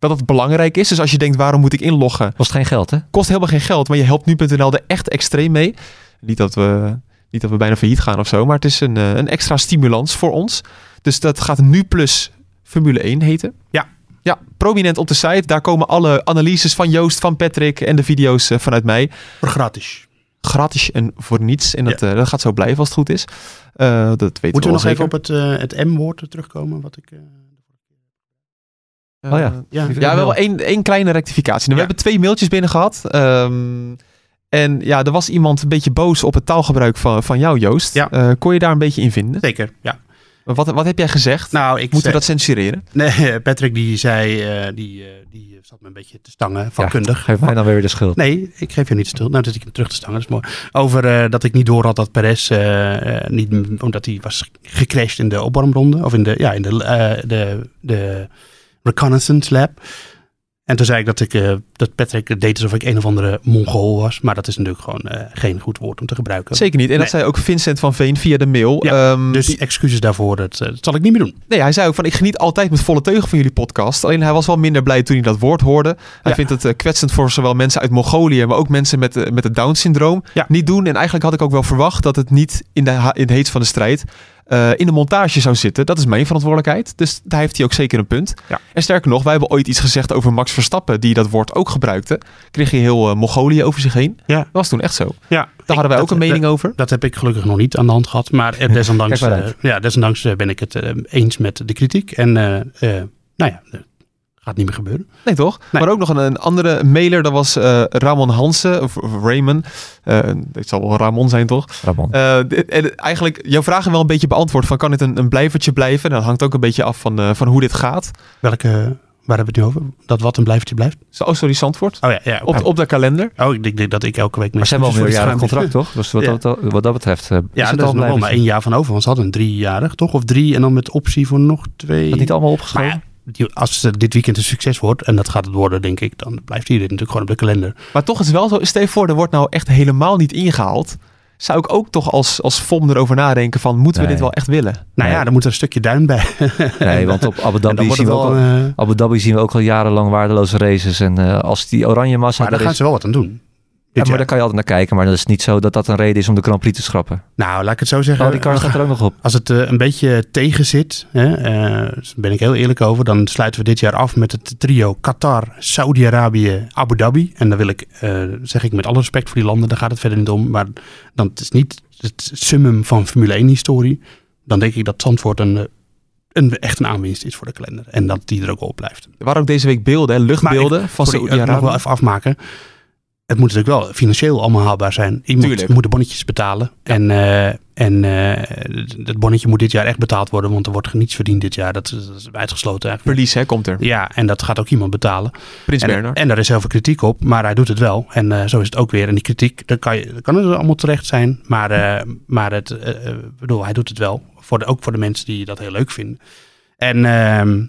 dat het belangrijk is. Dus als je denkt, waarom moet ik inloggen? Kost geen geld, hè? Kost helemaal geen geld, maar je helpt nu.nl er echt extreem mee. Niet dat we, niet dat we bijna failliet gaan of zo, maar het is een, eh, een extra stimulans voor ons. Dus dat gaat Nu Plus Formule 1 heten. Ja. Ja, prominent op de site. Daar komen alle analyses van Joost, van Patrick en de video's eh, vanuit mij. voor gratis. Gratis en voor niets. En dat, eh, dat gaat zo blijven als het goed is. Eh, dat weten Moeten we we nog even op het, eh, het M-woord terugkomen? Wat ik, Oh ja. ja. Ja, wel één, één kleine rectificatie. Nou, We Ja. hebben twee mailtjes binnen gehad. Ehm, en ja, er was iemand een beetje boos op het taalgebruik van, van jou, Joost. Ja. Eh, kon je daar een beetje in vinden? Zeker, ja. Wat, wat heb jij gezegd? Nou, ik Moeten we dat censureren? Nee, Patrick die zei, eh, die, eh, die zat me een beetje te stangen, vakkundig. Geef mij dan weer de schuld. Nee, ik geef je niet stil. Nou, dat ik hem terug te stangen, dat is mooi. Over eh, dat ik niet door had dat Perez, eh, eh, niet, omdat hij was gecrashed in de opwarmronde. Of in de, ja, in de, eh, de, de reconnaissance lab. En toen zei ik dat, ik, eh, dat Patrick deed alsof ik een of andere mongool was. Maar dat is natuurlijk gewoon eh, geen goed woord om te gebruiken. Zeker niet. En dat zei ook Vincent van Veen via de mail. Ja, Ehm, Dus die- excuses daarvoor, dat, eh, dat zal ik niet meer doen. nee, hij zei ook van ik geniet altijd met volle teugen van jullie podcast. Alleen hij was wel minder blij toen hij dat woord hoorde. Hij Ja. vindt het kwetsend voor zowel mensen uit Mongolië, maar ook mensen met, met het Down-syndroom. Ja. Niet doen. En eigenlijk had ik ook wel verwacht dat het niet in de, in de heet van de strijd eh, in de montage zou zitten. Dat is mijn verantwoordelijkheid. Dus daar heeft hij ook zeker een punt. Ja. En sterker nog, wij hebben ooit iets gezegd over Max Verstappen, die dat woord ook gebruikte. Kreeg hij heel eh, Mongolië over zich heen. Ja. Dat was toen echt zo. Ja, Daar hadden wij ook een mening over. Dat heb ik gelukkig nog niet aan de hand gehad. Maar eh, desondanks, ja, desondanks ben ik het eens met de kritiek. En nou ja, gaat niet meer gebeuren. Nee, toch? Nee. Maar ook nog een, een andere mailer, dat was eh, Ramon Hansen, of, of Raymond. Eh het zal wel Ramon zijn, toch? Ramon. Eh, dit- en eigenlijk, jouw vragen wel een beetje beantwoord van kan dit een, een blijvertje blijven? Dat hangt ook een beetje af van, eh, van hoe dit gaat. Welke, waar hebben we het nu over? Dat wat een blijftje blijft? Zo, Oh, sorry, Zandvoort. Oh ja, ja Op, de- op de kalender. Oh, ik denk- denk dat ik elke week... Maar ze hebben al een contract, toch? Dus wat, Ja. dat, wat dat betreft is Ja, al is nog wel maar één jaar van over. Want ze hadden een driejarig, toch? Of drie en dan met optie voor nog twee. Dat niet allemaal Maar opgeschreven? Die- als dit weekend een succes wordt, en dat gaat het worden, denk ik, dan blijft hij dit natuurlijk gewoon op de kalender. Maar toch is het wel zo, stel je voor, er wordt nou echt helemaal niet ingehaald. Zou ik ook toch als, als FOM erover nadenken van, moeten we Nee. dit wel echt willen? Nou Nee. ja, dan moet er een stukje duin bij. Nee, want op Abu Dhabi, zien we, ook, eh, Abu Dhabi zien we ook al jarenlang waardeloze races. En eh, als die oranje massa maar daar gaan is... ze wel wat aan doen. Ja, maar daar kan je altijd naar kijken. Maar dat is niet zo dat dat een reden is om de Grand Prix te schrappen. Nou, laat ik het zo zeggen. Oh, die er ook nog op. Als het eh, een beetje tegen zit, hè, eh, daar ben ik heel eerlijk over, dan sluiten we dit jaar af met het trio Qatar, Saudi-Arabië, Abu Dhabi. En dan wil ik, eh, zeg ik met alle respect voor die landen, daar gaat het verder niet om. Maar dan het is niet het summum van Formule 1 historie. Dan denk ik dat Zandvoort een, een, echt een aanwinst is voor de kalender. En dat die er ook op blijft. Er waren ook deze week beelden, hè, luchtbeelden ik- van ik nog wel Saudi-Arabië. even afmaken. Het moet natuurlijk wel financieel allemaal haalbaar zijn. Iemand Tuurlijk. moet de bonnetjes betalen. En, eh, en eh, dat bonnetje moet dit jaar echt betaald worden. Want er wordt niets verdiend dit jaar. Dat is, dat is uitgesloten eigenlijk. Verlies, hè, komt er. Ja, en dat gaat ook iemand betalen. Prins En, Bernhard. en daar is heel veel kritiek op. Maar hij doet het wel. En eh, zo is het ook weer. En die kritiek, dat kan, je, kan er allemaal terecht zijn. Maar, maar het, bedoel, hij doet het wel. Voor de, ook voor de mensen die dat heel leuk vinden. En ehm,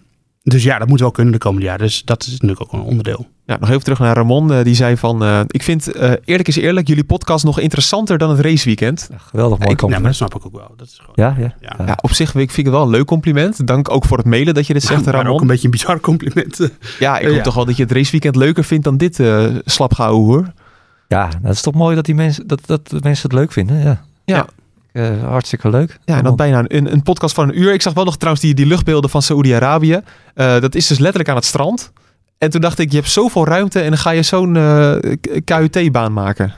dus ja, dat moet wel kunnen de komende jaren. Dus dat is natuurlijk ook een onderdeel. Ja, nog even terug naar Ramon. eh, die zei van, eh, ik vind eh, eerlijk is eerlijk jullie podcast nog interessanter dan het raceweekend. Ja, geweldig mooi Ik, ja, maar compliment. dat snap ik ook wel. Dat is gewoon, Ja, ja. Ja. ja. Ja, op zich vind ik vind ik het wel een leuk compliment. Dank ook voor het mailen dat je dit zegt, maar ook Ramon. een beetje een bizar compliment. Ja, ik Ja. hoop toch wel dat je het raceweekend leuker vindt dan dit eh slapgehouden hoor. Ja, dat is toch mooi dat, die mensen, dat, dat de mensen het leuk vinden. Ja, Ja. Eh, hartstikke leuk. Ja, en dan bijna een, een podcast van een uur. Ik zag wel nog trouwens die, die luchtbeelden van Saoedi-Arabië. Eh, dat is dus letterlijk aan het strand. En toen dacht ik, je hebt zoveel ruimte en dan ga je zo'n eh, KUT-baan maken.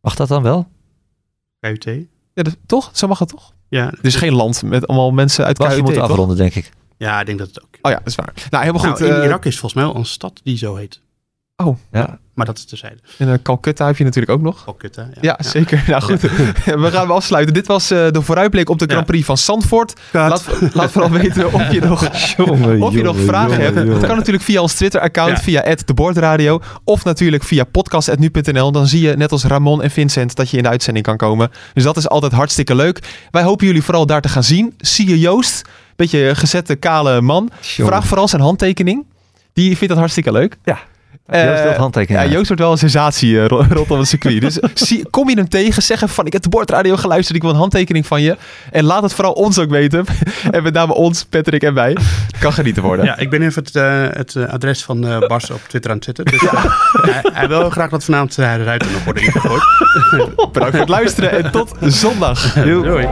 Mag dat dan wel? KUT. Ja, dat- toch? Zo mag het toch? Ja, Er is geen land met allemaal mensen uit KUT, moeten toch? afronden, denk ik. ja, ik denk dat het ook. Oh ja, dat is waar. Nou, helemaal goed. Nou, in eh, Irak is volgens mij wel een stad die zo heet. Ja, Maar dat is terzijde. in eh, Calcutta heb je natuurlijk ook nog. Calcutta. Ja, zeker. Nou goed, we gaan afsluiten. Dit was eh, de vooruitblik op de Grand Ja. Prix van Zandvoort. Laat, laat vooral weten of je nog, of je nog vragen hebt. Dat kan natuurlijk via ons Twitter-account, Ja. via @deboordradio of natuurlijk via podcast.nu.nl. Dan zie je net als Ramon en Vincent dat je in de uitzending kan komen. Dus dat is altijd hartstikke leuk. Wij hopen jullie vooral daar te gaan zien. Zie je Joost, beetje gezette kale man. Vraag vooral zijn handtekening. Die vindt dat hartstikke leuk. Ja. Eh, Joost. Ja, Joost wordt wel een sensatie ro- rondom het circuit. Dus zie, kom je hem tegen, zeg even van ik heb de bordradio geluisterd, ik wil een handtekening van je. En laat het vooral ons ook weten. en met name ons, Patrick en wij. Kan genieten worden. Ja, ik ben even het, eh, het adres van Bas op Twitter aan het zetten. Dus, hij, hij wil graag dat vanavond uh, de ruiten nog worden ingegooid. Bedankt voor het luisteren en tot zondag. Doei.